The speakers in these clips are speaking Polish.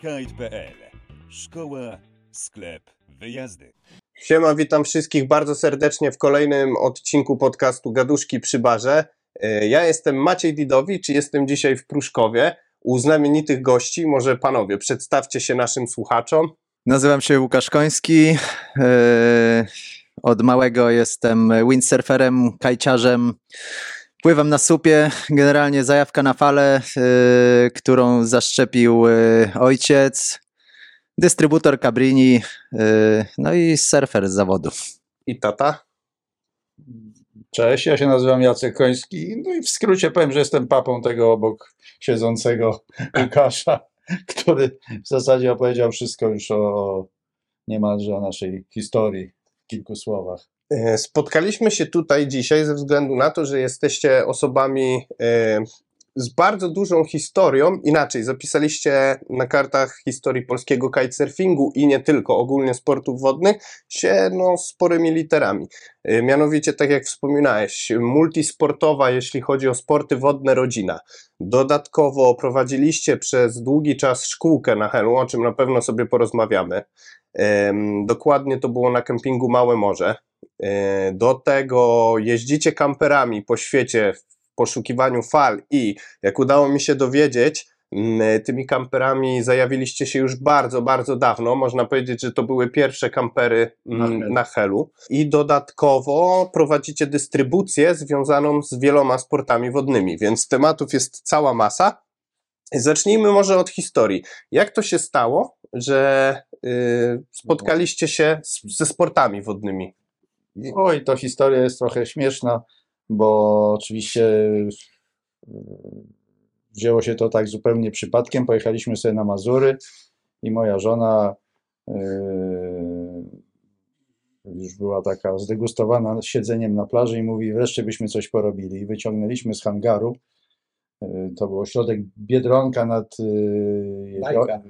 Kite.pl Szkoła, sklep, wyjazdy. Siema, witam wszystkich bardzo serdecznie w kolejnym odcinku podcastu Gaduszki przy barze. E, Ja jestem Maciej Didowicz i jestem dzisiaj w Pruszkowie u znamienitych gości. Może panowie, przedstawcie się naszym słuchaczom. Nazywam się Łukasz Koński. Yy, Od małego jestem windsurferem, kajciarzem. Pływam na supie, generalnie zajawka na falę, yy, którą zaszczepił yy, ojciec, dystrybutor Cabrini, yy, no i surfer z zawodu. I tata. Cześć, ja się nazywam Jacek Koński. No i w skrócie powiem, że jestem papą tego obok siedzącego Łukasza, który w zasadzie opowiedział wszystko już o niemalże o naszej historii w kilku słowach. E, Spotkaliśmy się tutaj dzisiaj ze względu na to, że jesteście osobami e, z bardzo dużą historią. Inaczej, zapisaliście na kartach historii polskiego kitesurfingu i nie tylko, ogólnie sportów wodnych, się no, sporymi literami. E, Mianowicie, tak jak wspominałeś, multisportowa, jeśli chodzi o sporty wodne, rodzina. Dodatkowo prowadziliście przez długi czas szkółkę na Helu, o czym na pewno sobie porozmawiamy. Dokładnie to było na kempingu Małe Morze. E, Do tego jeździcie kamperami po świecie w poszukiwaniu fal i jak udało mi się dowiedzieć, tymi kamperami zajawiliście się już bardzo, bardzo dawno. Można powiedzieć, że to były pierwsze kampery m, Na Helu. na Helu. I dodatkowo prowadzicie dystrybucję związaną z wieloma sportami wodnymi, więc tematów jest cała masa. Zacznijmy może od historii. Jak to się stało, że y, spotkaliście się z, ze sportami wodnymi? Oj, to historia jest trochę śmieszna, bo oczywiście yy, wzięło się to tak zupełnie przypadkiem. Pojechaliśmy sobie na Mazury i moja żona yy, już była taka zdegustowana siedzeniem na plaży i mówi, wreszcie byśmy coś porobili. I wyciągnęliśmy z hangaru, yy, to był ośrodek Biedronka nad... Bajka,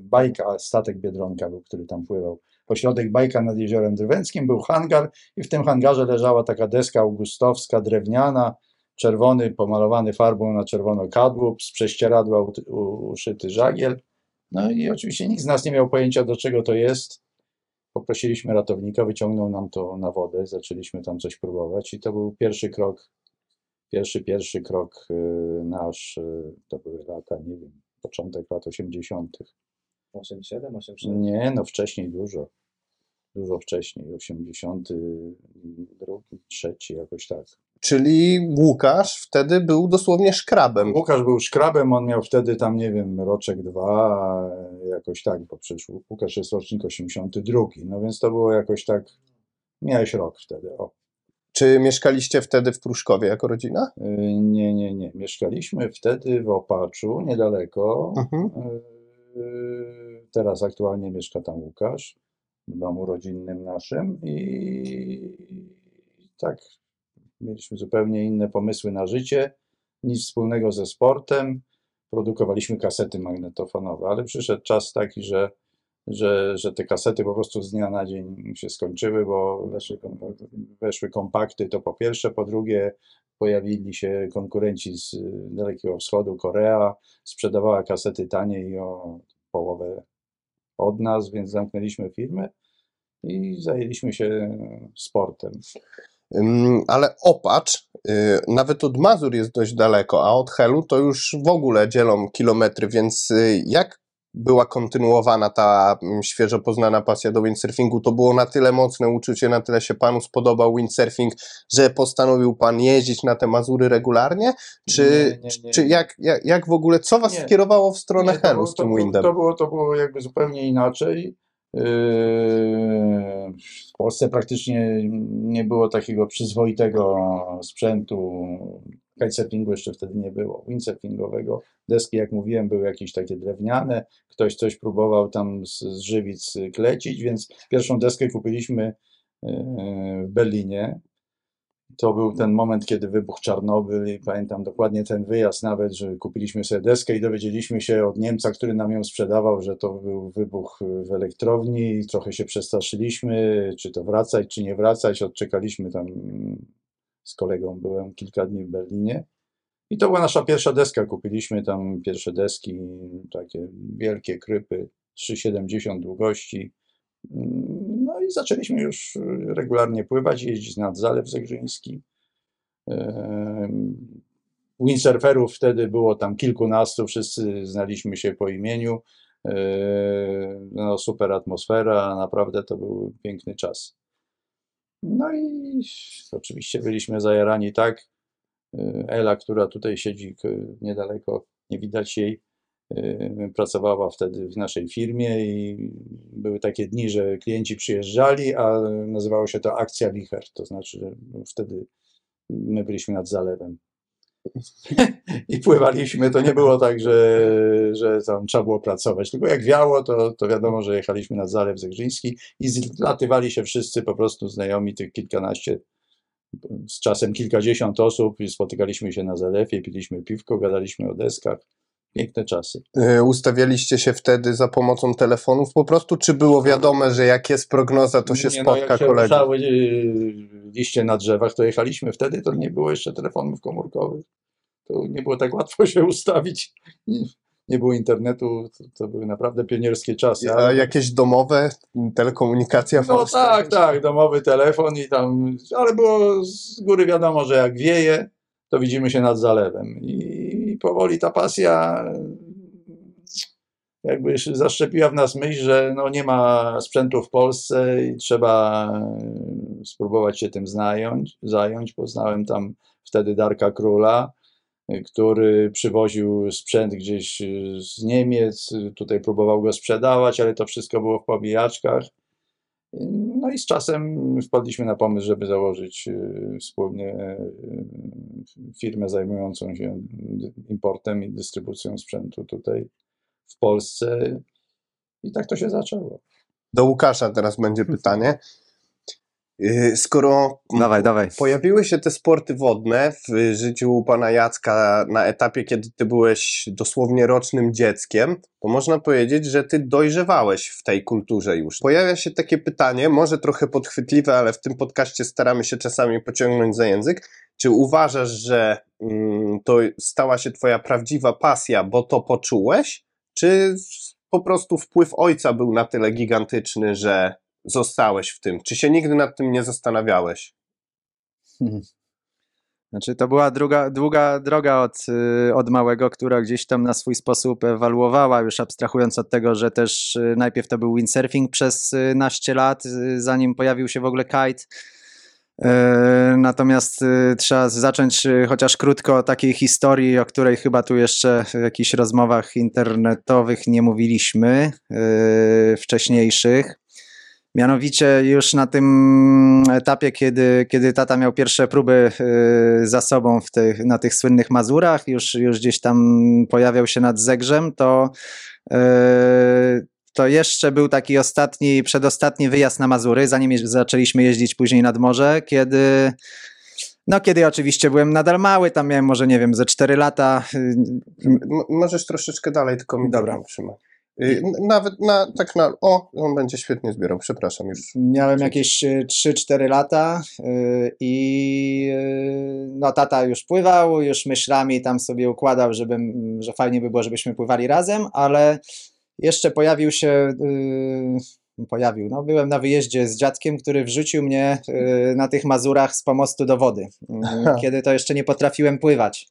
Bajka, statek Biedronka był, który tam pływał. Ośrodek Bajka nad Jeziorem Drwęckim, był hangar i w tym hangarze leżała taka deska augustowska, drewniana, czerwony, pomalowany farbą na czerwono kadłub, z prześcieradła uszyty żagiel. No i oczywiście nikt z nas nie miał pojęcia, do czego to jest. Poprosiliśmy ratownika, wyciągnął nam to na wodę, zaczęliśmy tam coś próbować i to był pierwszy krok, pierwszy, pierwszy krok y, nasz, y, to były lata, nie wiem, początek lat 80. 87, 87. Nie, no wcześniej dużo. Dużo wcześniej, 82, trzeci, jakoś tak. Czyli Łukasz wtedy był dosłownie szkrabem. Łukasz był szkrabem, on miał wtedy tam, nie wiem, roczek dwa, jakoś tak, bo przecież Łukasz jest rocznik 82, no więc to było jakoś tak, miałeś rok wtedy, o. Czy mieszkaliście wtedy w Pruszkowie jako rodzina? Y, Nie, nie, nie. Mieszkaliśmy wtedy w Opaczu, niedaleko. Mhm. Y, Teraz aktualnie mieszka tam Łukasz, w domu rodzinnym naszym i tak mieliśmy zupełnie inne pomysły na życie, nic wspólnego ze sportem. Produkowaliśmy kasety magnetofonowe, ale przyszedł czas taki, że, że, że te kasety po prostu z dnia na dzień się skończyły, bo weszły, weszły kompakty, to po pierwsze, po drugie pojawili się konkurenci z y, Dalekiego Wschodu, Korea, sprzedawała kasety taniej o połowę od nas, więc zamknęliśmy firmę i zajęliśmy się sportem. Ale Opacz, y, nawet od Mazur jest dość daleko, a od Helu to już w ogóle dzielą kilometry, więc y, jak była kontynuowana ta mm, świeżo poznana pasja do windsurfingu? To było na tyle mocne uczucie, na tyle się panu spodobał windsurfing, że postanowił pan jeździć na te Mazury regularnie? Czy, Nie, nie, nie. czy jak, jak, jak w ogóle, co was skierowało w stronę Nie, Helu z tym windem? To było, to było jakby zupełnie inaczej. Yy, W Polsce praktycznie nie było takiego przyzwoitego sprzętu. Kitesurfingu jeszcze wtedy nie było, windsurfingowego. Deski, jak mówiłem, były jakieś takie drewniane. Ktoś coś próbował tam z, z żywic klecić, więc pierwszą deskę kupiliśmy yy, w Berlinie. To był ten moment, kiedy wybuchł Czarnobyl i pamiętam dokładnie ten wyjazd nawet, że kupiliśmy sobie deskę i dowiedzieliśmy się od Niemca, który nam ją sprzedawał, że to był wybuch w elektrowni trochę się przestraszyliśmy, czy to wracać, czy nie wracać. Odczekaliśmy tam z kolegą, byłem kilka dni w Berlinie I to była nasza pierwsza deska. Kupiliśmy tam pierwsze deski, takie wielkie krypy, 3,70 długości. I zaczęliśmy już y, regularnie pływać, jeździć nad Zalew Zegrzyński. Windsurferów wtedy było tam kilkunastu, wszyscy znaliśmy się po imieniu. E, No, super atmosfera, naprawdę to był piękny czas. No i oczywiście byliśmy zajarani tak. E, Ela, która tutaj siedzi niedaleko, nie widać jej, pracowała wtedy w naszej firmie i były takie dni, że klienci przyjeżdżali, a nazywało się to akcja Wicher, to znaczy, że wtedy my byliśmy nad zalewem. I pływaliśmy, to nie było tak, że, że tam trzeba było pracować, tylko jak wiało, to, to wiadomo, że jechaliśmy nad Zalew Zegrzyński i zlatywali się wszyscy po prostu znajomi, tych kilkanaście, z czasem kilkadziesiąt osób i spotykaliśmy się na zalewie, piliśmy piwko, gadaliśmy o deskach. Piękne czasy. Y, Ustawialiście się wtedy za pomocą telefonów po prostu, czy było wiadome, że jak jest prognoza, to się Nie, no, spotka jak się kolegów? ruszały y, liście na drzewach, to jechaliśmy wtedy, to nie było jeszcze telefonów komórkowych. To nie było tak łatwo się ustawić. Nie, nie było internetu, to, to były naprawdę pionierskie czasy. A jakieś domowe, telekomunikacja No tak, tak, domowy telefon i tam, ale było z góry wiadomo, że jak wieje, to widzimy się nad zalewem. I powoli ta pasja jakby się zaszczepiła w nas myśl, że no nie ma sprzętu w Polsce i trzeba e, spróbować się tym zająć. zająć. Poznałem tam wtedy Darka Króla, e, który przywoził sprzęt gdzieś e, z Niemiec, e, tutaj próbował go sprzedawać, ale to wszystko było w pobijaczkach. No i z czasem wpadliśmy na pomysł, żeby założyć e, wspólnie e, firmę zajmującą się importem i dystrybucją sprzętu tutaj w Polsce. I tak to się zaczęło. Do Łukasza teraz będzie pytanie. Y, Skoro Dawaj, dawaj. pojawiły się te sporty wodne w życiu pana Jacka na etapie, kiedy ty byłeś dosłownie rocznym dzieckiem, to można powiedzieć, że ty dojrzewałeś w tej kulturze już. Pojawia się takie pytanie, może trochę podchwytliwe, ale w tym podcaście staramy się czasami pociągnąć za język. Czy uważasz, że mm, to stała się twoja prawdziwa pasja, bo to poczułeś? Czy po prostu wpływ ojca był na tyle gigantyczny, że zostałeś w tym? Czy się nigdy nad tym nie zastanawiałeś? Znaczy, to była druga, długa droga od, y, od małego, która gdzieś tam na swój sposób ewoluowała, już abstrahując od tego, że też y, najpierw to był windsurfing przez y, naście lat, zanim pojawił się w ogóle kite. E, Natomiast trzeba zacząć chociaż krótko o takiej historii, o której chyba tu jeszcze w jakichś rozmowach internetowych nie mówiliśmy, wcześniejszych. Mianowicie już na tym etapie, kiedy, kiedy tata miał pierwsze próby y, za sobą w tych, na tych słynnych Mazurach, już, już gdzieś tam pojawiał się nad Zegrzem, to, y, to jeszcze był taki ostatni, przedostatni wyjazd na Mazury, zanim zaczęliśmy jeździć później nad morze, kiedy no kiedy oczywiście byłem nadal mały, tam miałem może nie wiem, ze 4 lata, y, M- możesz troszeczkę dalej, tylko mi Dobra. Dobra. Y, Nawet na, tak na, o, on będzie świetnie zbierał, przepraszam już. Miałem jakieś y, 3-4 lata y, i y, no tata już pływał, już myślami tam sobie układał, żebym, że fajnie by było, żebyśmy pływali razem, ale jeszcze pojawił się, y, pojawił, no byłem na wyjeździe z dziadkiem, który wrzucił mnie y, na tych Mazurach z pomostu do wody, y, kiedy to jeszcze nie potrafiłem pływać.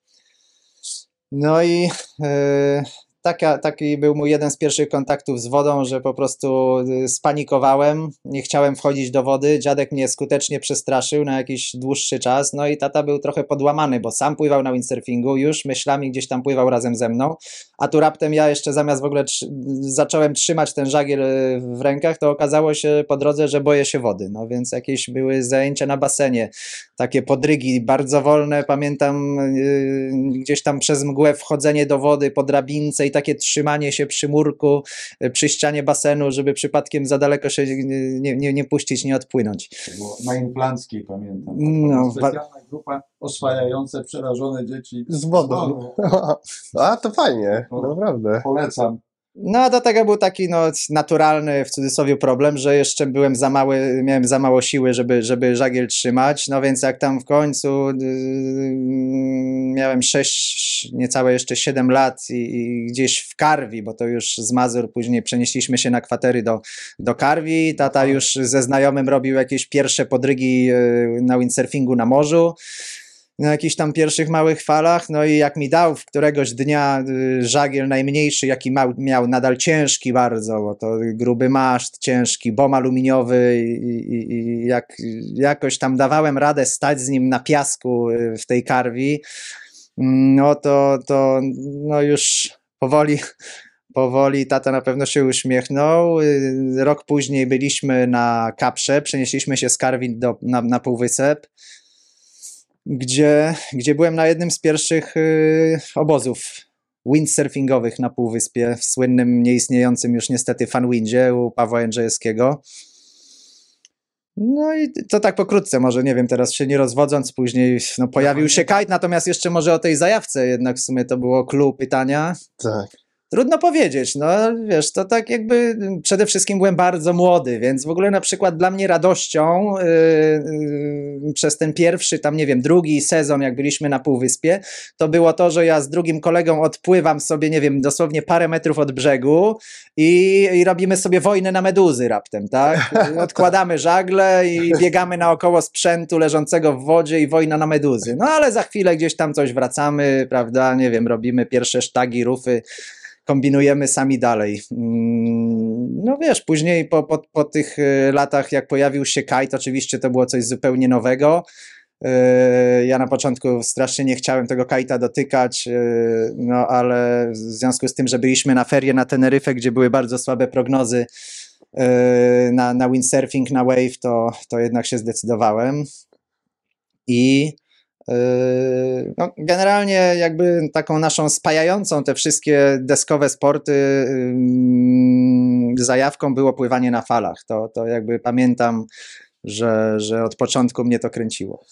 No i y, taka, taki był mój jeden z pierwszych kontaktów z wodą, że po prostu y, spanikowałem, nie chciałem wchodzić do wody. Dziadek mnie skutecznie przestraszył na jakiś dłuższy czas. No i tata był trochę podłamany, bo sam pływał na windsurfingu, już myślami gdzieś tam pływał razem ze mną. A tu raptem ja jeszcze zamiast w ogóle trzy- zacząłem trzymać ten żagiel y, w rękach, to okazało się po drodze, że boję się wody. No więc jakieś były zajęcia na basenie, takie podrygi bardzo wolne. Pamiętam y, gdzieś tam przez mgłę wchodzenie do wody po drabince i takie trzymanie się przy murku, y, przy ścianie basenu, żeby przypadkiem za daleko się nie, nie, nie, puścić, nie odpłynąć. Było na Inflanckiej pamiętam. No, specjalna grupa oswajające przerażone dzieci Z wodą. A, to fajnie, No. naprawdę. Polecam. No, do tego był taki no, naturalny w cudzysłowie problem, że jeszcze byłem za mały, miałem za mało siły, żeby, żeby żagiel trzymać. No więc jak tam w końcu yy, miałem 6, niecałe jeszcze 7 lat i, i gdzieś w Karwi, bo to już z Mazur później przenieśliśmy się na kwatery do, do Karwi. Tata już ze znajomym robił jakieś pierwsze podrygi yy, na windsurfingu na morzu na jakichś tam pierwszych małych falach, no i jak mi dał w któregoś dnia y, żagiel najmniejszy, jaki miał, nadal ciężki bardzo, bo to gruby maszt, ciężki, bom aluminiowy i, i, i jak, jakoś tam dawałem radę stać z nim na piasku y, w tej karwi, mm, no to, to no już powoli powoli tata na pewno się uśmiechnął. Y, Rok później byliśmy na Kaprze, przenieśliśmy się z Karwin do, na, na Półwysep gdzie, gdzie byłem na jednym z pierwszych y, obozów windsurfingowych na Półwyspie, w słynnym, nieistniejącym już niestety fanwindzie u Pawła Jędrzejewskiego. No i to tak pokrótce, może nie wiem, teraz się nie rozwodząc, później no, pojawił się kite, natomiast jeszcze może o tej zajawce, jednak w sumie to było clue pytania. Tak. Trudno powiedzieć, no wiesz, to tak jakby przede wszystkim byłem bardzo młody, więc w ogóle na przykład dla mnie radością yy, yy, przez ten pierwszy, tam nie wiem, drugi sezon, jak byliśmy na Półwyspie, to było to, że ja z drugim kolegą odpływam sobie, nie wiem, dosłownie parę metrów od brzegu i, i robimy sobie wojnę na meduzy raptem, tak? Odkładamy żagle i biegamy naokoło sprzętu leżącego w wodzie i wojna na meduzy. No ale za chwilę gdzieś tam coś wracamy, prawda, nie wiem, robimy pierwsze sztagi, rufy, kombinujemy sami dalej. Mm, No wiesz, później po, po, po tych y, latach, jak pojawił się kite, oczywiście to było coś zupełnie nowego. Y, Ja na początku strasznie nie chciałem tego kajta dotykać, y, no ale w związku z tym, że byliśmy na ferie na Teneryfę, gdzie były bardzo słabe prognozy na, na windsurfing, na wave, to, to jednak się zdecydowałem. I No, generalnie jakby taką naszą spajającą te wszystkie deskowe sporty yy, zajawką było pływanie na falach. To, to jakby pamiętam, że, że od początku mnie to kręciło.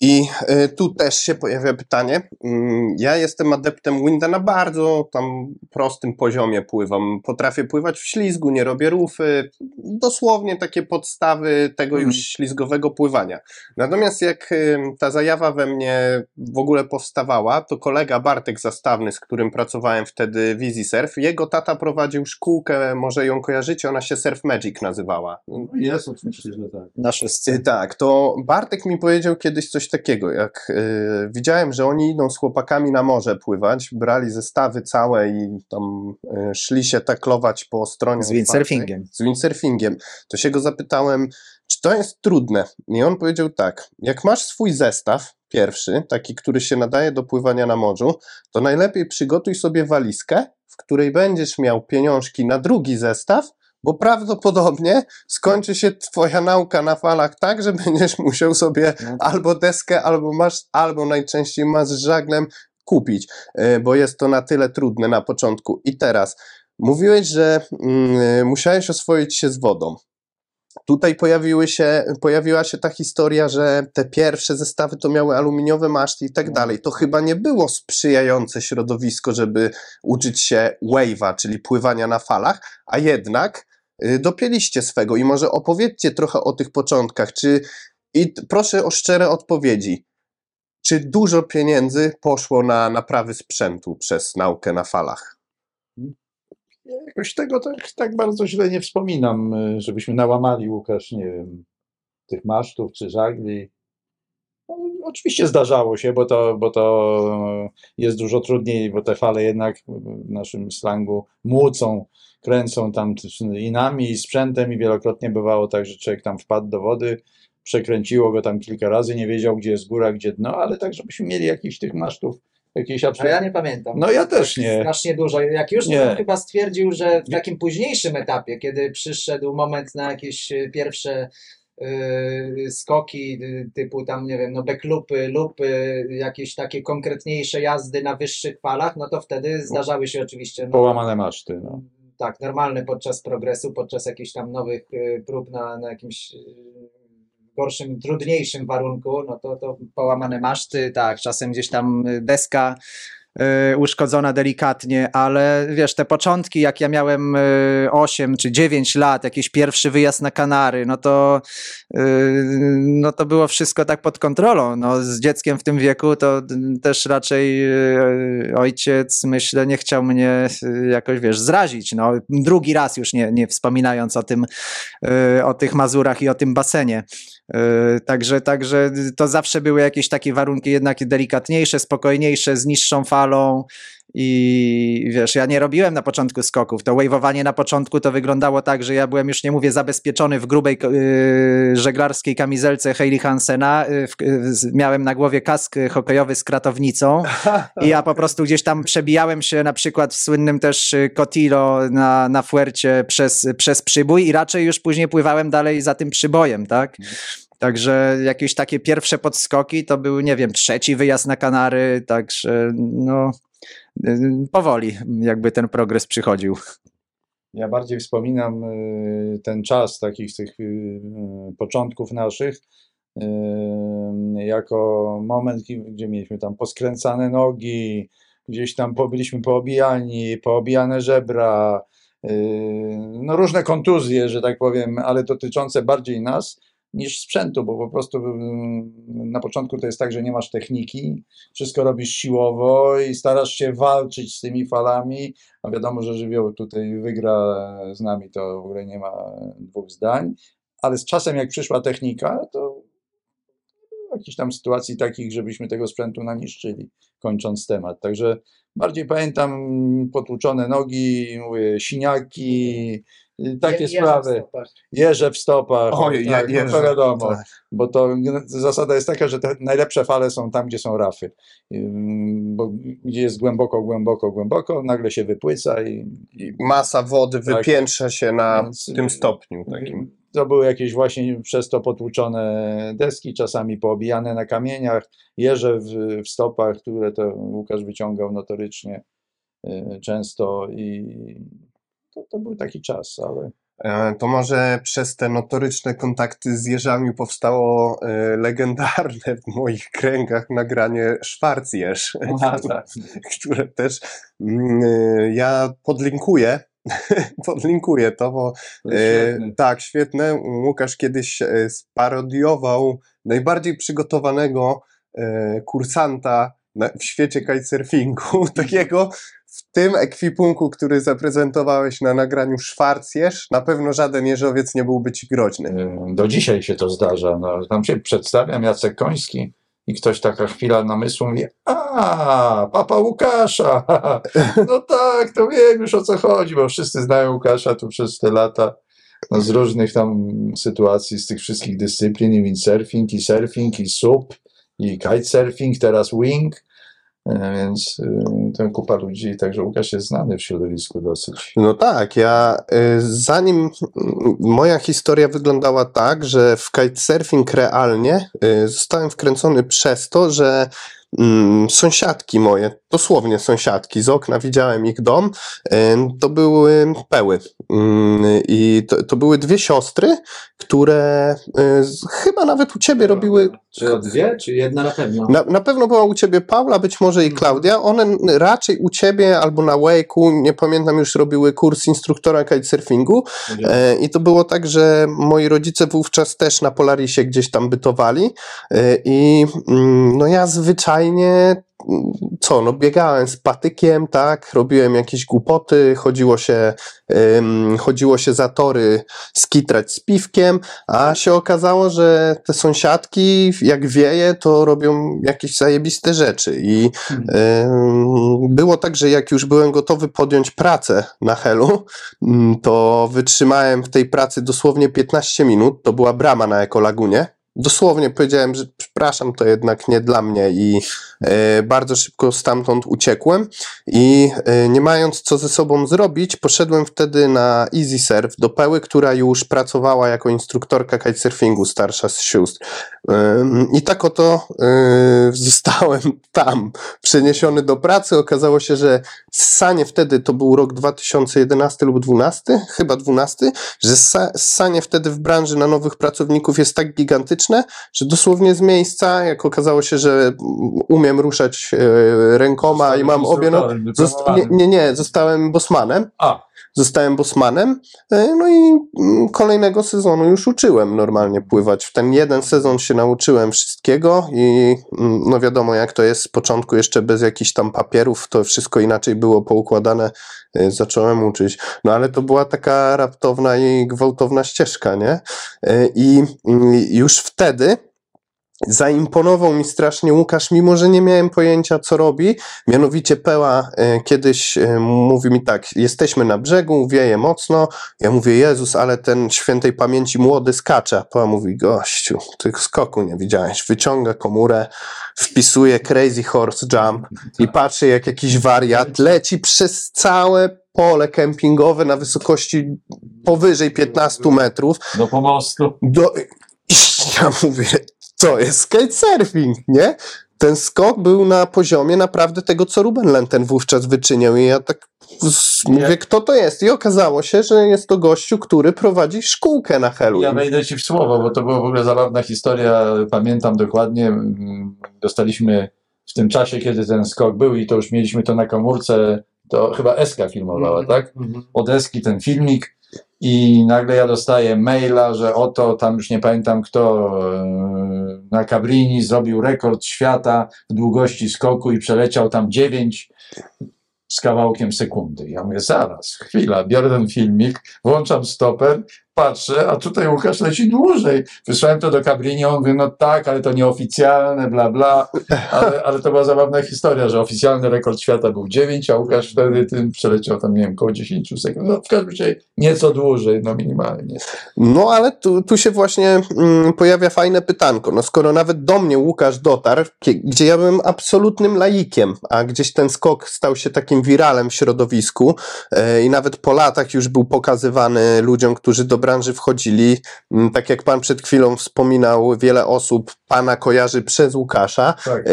I y, tu też się pojawia pytanie. Mm, Ja jestem adeptem winda na bardzo tam prostym poziomie pływam. Potrafię pływać w ślizgu, nie robię rufy. Dosłownie takie podstawy tego Mhm. już ślizgowego pływania. Natomiast jak y, ta zajawa we mnie w ogóle powstawała, to kolega Bartek Zastawny, z którym pracowałem wtedy w Easy Surf, jego tata prowadził szkółkę, może ją kojarzycie, ona się Surf Magic nazywała. Jest oczywiście, że tak. Nasze. Tak, to Bartek mi powiedział kiedyś coś takiego, jak y, widziałem, że oni idą z chłopakami na morze pływać, brali zestawy całe i tam y, szli się taklować po stronie Z windsurfingiem. z windsurfingiem, to się go zapytałem, czy to jest trudne? I on powiedział tak, jak masz swój zestaw pierwszy, taki, który się nadaje do pływania na morzu, to najlepiej przygotuj sobie walizkę, w której będziesz miał pieniążki na drugi zestaw, bo prawdopodobnie skończy się twoja nauka na falach tak, że będziesz musiał sobie No. albo deskę, albo masz, albo najczęściej masz żaglem kupić, e, bo jest to na tyle trudne na początku. I teraz, mówiłeś, że mm, musiałeś oswoić się z wodą. Tutaj pojawiły się, pojawiła się ta historia, że te pierwsze zestawy to miały aluminiowe maszty i tak dalej. To chyba nie było sprzyjające środowisko, żeby uczyć się wave'a, czyli pływania na falach, a jednak dopięliście swego i może opowiedzcie trochę o tych początkach. Czy, I proszę o szczere odpowiedzi. Czy dużo pieniędzy poszło na naprawy sprzętu przez naukę na falach? Ja jakoś tego tak, tak bardzo źle nie wspominam, y, żebyśmy nałamali, Łukasz, nie wiem, tych masztów czy żagli. No, oczywiście zdarzało się, bo to, bo to jest dużo trudniej, bo te fale jednak w naszym slangu młócą, kręcą tam i nami, i sprzętem i wielokrotnie bywało tak, że człowiek tam wpadł do wody, przekręciło go tam kilka razy, nie wiedział gdzie jest góra, gdzie dno, ale tak, żebyśmy mieli jakichś tych masztów, jakieś A absolutnie... ja nie pamiętam. No ja też nie. Strasznie dużo. Jak już, Nie. chyba stwierdził, że w takim późniejszym etapie, kiedy przyszedł moment na jakieś y, pierwsze skoki y, typu tam, nie wiem, no backlupy, lupy, jakieś takie konkretniejsze jazdy na wyższych falach, no to wtedy zdarzały się oczywiście no, Połamane maszty, no. tak, normalne podczas progresu, podczas jakichś tam nowych y, prób na, na jakimś y, gorszym, trudniejszym warunku, no to, to połamane maszty, tak, czasem gdzieś tam y, deska y, uszkodzona delikatnie, ale wiesz, te początki, jak ja miałem y, 8 czy 9 lat, jakiś pierwszy wyjazd na Kanary, no to, y, no to było wszystko tak pod kontrolą. No, z dzieckiem w tym wieku to y, też raczej y, ojciec, myślę, nie chciał mnie y, jakoś, wiesz, zrazić. No, drugi raz już nie, nie wspominając o tym, y, o tych Mazurach i o tym basenie. Y, Także, także to zawsze były jakieś takie warunki jednak delikatniejsze, spokojniejsze, z niższą falą i wiesz, ja nie robiłem na początku skoków. To waveowanie na początku to wyglądało tak, że ja byłem już nie mówię zabezpieczony w grubej y, żeglarskiej kamizelce Hailey Hansena. Y, w, y, z- miałem na głowie kask y, hokejowy z kratownicą i ja po prostu gdzieś tam przebijałem się na przykład w słynnym też y, Cotilo na, na Fuercie przez, przez przybój i raczej już później pływałem dalej za tym przybojem, tak? Także jakieś takie pierwsze podskoki to był, nie wiem, trzeci wyjazd na Kanary, także no powoli jakby ten progres przychodził. Ja bardziej wspominam y, ten czas takich tych y, początków naszych y, jako moment, gdzie mieliśmy tam poskręcane nogi, gdzieś tam byliśmy poobijani, poobijane żebra, no różne kontuzje, że tak powiem, ale dotyczące bardziej nas niż sprzętu, bo po prostu mm, na początku to jest tak, że nie masz techniki, wszystko robisz siłowo i starasz się walczyć z tymi falami, a wiadomo, że żywioł tutaj wygra z nami, to w ogóle nie ma dwóch zdań, ale z czasem jak przyszła technika, to jakichś tam sytuacji takich, żebyśmy tego sprzętu naniszczyli, kończąc temat. Także bardziej pamiętam potłuczone nogi, mówię, siniaki, takie Je- jeża w sprawy. stopach. Jeże w stopach, Oj, tak, je- no to jeże, wiadomo, tak. bo to zasada jest taka, że te najlepsze fale są tam, gdzie są rafy, Ym, bo gdzie jest głęboko, głęboko, głęboko, nagle się wypłyca i, I masa wody Tak. wypiętrza się na Więc, tym y, stopniu takim. to były jakieś właśnie przez to potłuczone deski, czasami poobijane na kamieniach, jeże w, w stopach, które to Łukasz wyciągał notorycznie y, często i to, to był taki czas, ale E, To może przez te notoryczne kontakty z jeżami powstało e, legendarne w moich kręgach nagranie Schwarzjeż, które też mm, e, ja podlinkuję. podlinkuję to, bo to świetne. tak, świetne. Łukasz kiedyś sparodiował najbardziej przygotowanego kursanta w świecie kitesurfingu, takiego w tym ekwipunku, który zaprezentowałeś na nagraniu Schwarzjeż, na pewno żaden jeżowiec nie byłby ci groźny. Do dzisiaj się to zdarza. No, tam się przedstawiam, Jacek Koński i ktoś taka chwila namysłu mówi, a, papa Łukasza, no tak, to wiem już o co chodzi, bo wszyscy znają Łukasza tu przez te lata, no, z różnych tam sytuacji, z tych wszystkich dyscyplin, i windsurfing, i surfing, i sup, i kitesurfing, teraz wing, więc y, to kupa ludzi, także Łukasz jest znany w środowisku dosyć. No tak, ja y, zanim moja historia wyglądała tak, że w kitesurfing realnie y, zostałem wkręcony przez to, że mm, sąsiadki moje, dosłownie sąsiadki, z okna widziałem ich dom, to były peły. Mm, I to, to były dwie siostry, które chyba nawet u ciebie robiły Czy o dwie, czy jedna na pewno? na, na pewno była u ciebie Paula, być może i Klaudia. One raczej u ciebie albo na Wake'u, nie pamiętam, już robiły kurs instruktora kitesurfingu. E, I to było tak, że moi rodzice wówczas też na Polarisie gdzieś tam bytowali. E, I mm, no ja zwyczajnie co, no biegałem z patykiem, tak, robiłem jakieś głupoty, chodziło się, chodziło się za tory skitrać z piwkiem, a się okazało, że te sąsiadki, jak wieje, to robią jakieś zajebiste rzeczy. I ym, było tak, że jak już byłem gotowy podjąć pracę na Helu, mm, to wytrzymałem w tej pracy dosłownie 15 minut. To była brama na Ekolagunie. Dosłownie powiedziałem, że przepraszam, to jednak nie dla mnie i e, bardzo szybko stamtąd uciekłem i e, nie mając co ze sobą zrobić, poszedłem wtedy na Easy Surf do Peły, która już pracowała jako instruktorka kitesurfingu, starsza z sióstr. I tak oto e, zostałem tam, przeniesiony do pracy. Okazało się, że ssanie wtedy, to był rok 2011 lub 12, chyba 12, że ssa- ssanie wtedy w branży na nowych pracowników jest tak gigantyczne, że dosłownie z miejsca, jak okazało się, że umiem ruszać e, rękoma i mam obie no... Zost- nie, nie, nie, zostałem bosmanem. A, Zostałem bosmanem, e, no i mm, kolejnego sezonu już uczyłem normalnie pływać. W ten jeden sezon się nauczyłem wszystkiego i mm, no wiadomo jak to jest z początku jeszcze bez jakichś tam papierów, to wszystko inaczej było poukładane, e, zacząłem uczyć. No ale to była taka raptowna i gwałtowna ścieżka, nie? I mm, już wtedy zaimponował mi strasznie Łukasz, mimo że nie miałem pojęcia co robi, Mianowicie Peła e, kiedyś e, mówi mi tak, jesteśmy na brzegu, wieje mocno, ja mówię, Jezus, ale ten świętej pamięci młody skacze, a Peła mówi, gościu, tych skoku nie widziałeś, wyciąga komórę, wpisuje crazy horse jump i patrzy jak jakiś wariat leci przez całe pole kempingowe na wysokości powyżej 15 metrów, do pomostu. do... I ja mówię, to jest kitesurfing, nie? Ten skok był na poziomie naprawdę tego, co Ruben Lenten wówczas wyczyniał i ja tak mówię, kto to jest? I okazało się, że jest to gościu, który prowadzi szkółkę na Ja Halloween. wejdę ci w słowo, bo to była w ogóle zabawna historia. Pamiętam dokładnie. mm, Dostaliśmy w tym czasie, kiedy ten skok był, i to już mieliśmy to na komórce. To chyba Eska filmowała, tak? Od Eski ten filmik. I nagle ja dostaję maila, że oto tam już nie pamiętam kto e, na Cabrini zrobił rekord świata w długości skoku i przeleciał tam 9 z kawałkiem sekundy. Ja mówię, zaraz, chwila, biorę ten filmik, włączam stoper, patrzę, a tutaj Łukasz leci dłużej. Wysłałem to do Cabrini, on mówi, no tak, ale to nieoficjalne, bla, bla. Ale, ale to była zabawna historia, że oficjalny rekord świata był 9, a Łukasz wtedy tym przeleciał tam, nie wiem, około 10 sekund. No w każdym razie nieco dłużej, no minimalnie. No ale tu, tu się właśnie mm, pojawia fajne pytanko. No skoro nawet do mnie Łukasz dotarł, gdzie ja byłem absolutnym laikiem, a gdzieś ten skok stał się takim wiralem w środowisku e, i nawet po latach już był pokazywany ludziom, którzy do branży wchodzili. Mm, tak jak pan przed chwilą wspominał, wiele osób pana kojarzy przez Łukasza. Tak.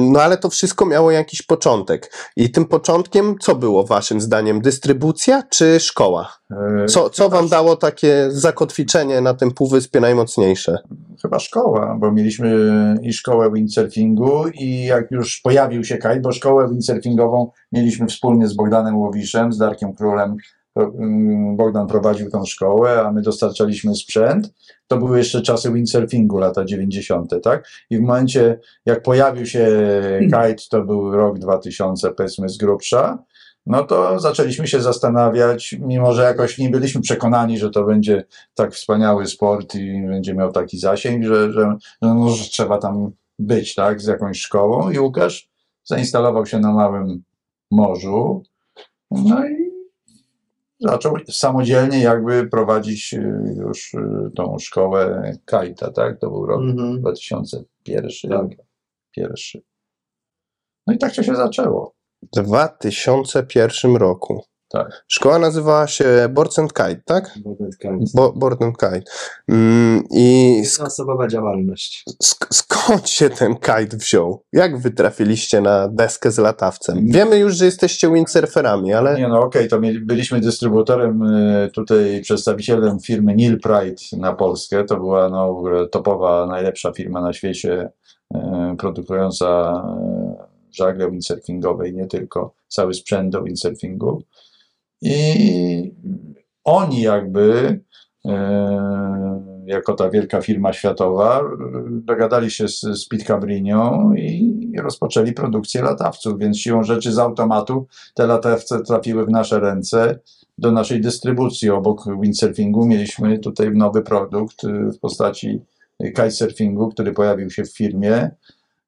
No ale to wszystko miało jakiś początek. I tym początkiem co było waszym zdaniem? Dystrybucja czy szkoła? E, Co, co wam dało takie zakotwiczenie na tym półwyspie najmocniejsze? chyba szkoła, bo mieliśmy i szkołę windsurfingu i jak już pojawił się kite, bo szkołę windsurfingową mieliśmy wspólnie z Bogdanem Łowiszem, z Darkiem Królem. Ym, Bogdan prowadził tą szkołę, a my dostarczaliśmy sprzęt. To były jeszcze czasy windsurfingu, lata 90., tak? I w momencie, jak pojawił się kite, to był rok 2000, powiedzmy z grubsza, no to zaczęliśmy się zastanawiać, mimo że jakoś nie byliśmy przekonani, że to będzie tak wspaniały sport i będzie miał taki zasięg, że, że, no, że trzeba tam być, tak, z jakąś szkołą. I Łukasz zainstalował się na małym morzu, no i zaczął samodzielnie jakby prowadzić y, już y, tą szkołę kajta, tak, to był rok Mhm. 2001, Tak. pierwszy. No i tak to się zaczęło. W 2001 roku. Tak. Szkoła nazywała się Boards and Kite, tak? Board Bo, Board and Kite. Mm, I sk- Jednoosobowa działalność. sk- skąd się ten kite wziął? Jak wy trafiliście na deskę z latawcem? Wiemy już, że jesteście windsurferami, ale Nie no okej, to mieli, byliśmy dystrybutorem, y, tutaj przedstawicielem firmy Neil Pride na Polskę. To była no, w ogóle topowa, najlepsza firma na świecie, y, produkująca y, żagle windsurfingowe i nie tylko, cały sprzęt do windsurfingu. I oni jakby, y, jako ta wielka firma światowa, dogadali się z, z Pete Cabrinią i rozpoczęli produkcję latawców, więc siłą rzeczy z automatu te latawce trafiły w nasze ręce do naszej dystrybucji. Obok windsurfingu mieliśmy tutaj nowy produkt y, w postaci kitesurfingu, który pojawił się w firmie.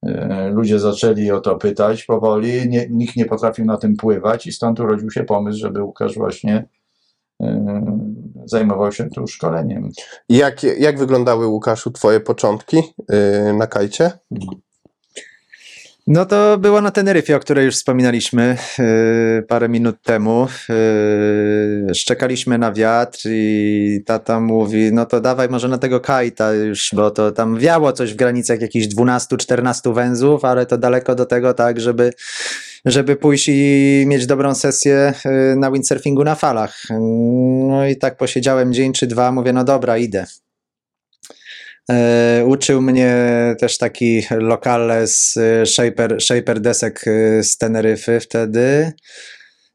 Y, Ludzie zaczęli o to pytać powoli, nie, nikt nie potrafił na tym pływać i stąd urodził się pomysł, żeby Łukasz właśnie y, zajmował się tu szkoleniem. jak, jak wyglądały, Łukaszu, twoje początki yy, na kajcie? No to było na Teneryfie, o której już wspominaliśmy yy, parę minut temu. Yy, szczekaliśmy na wiatr i tata mówi, no to dawaj może na tego kajta już, bo to tam wiało coś w granicach jakichś 12-14 węzłów, ale to daleko do tego tak, żeby, żeby pójść i mieć dobrą sesję yy, na windsurfingu na falach. No i tak posiedziałem dzień czy dwa, mówię, no dobra, idę. E, uczył mnie też taki lokal z e, shaper, shaper desek e, z Teneryfy wtedy.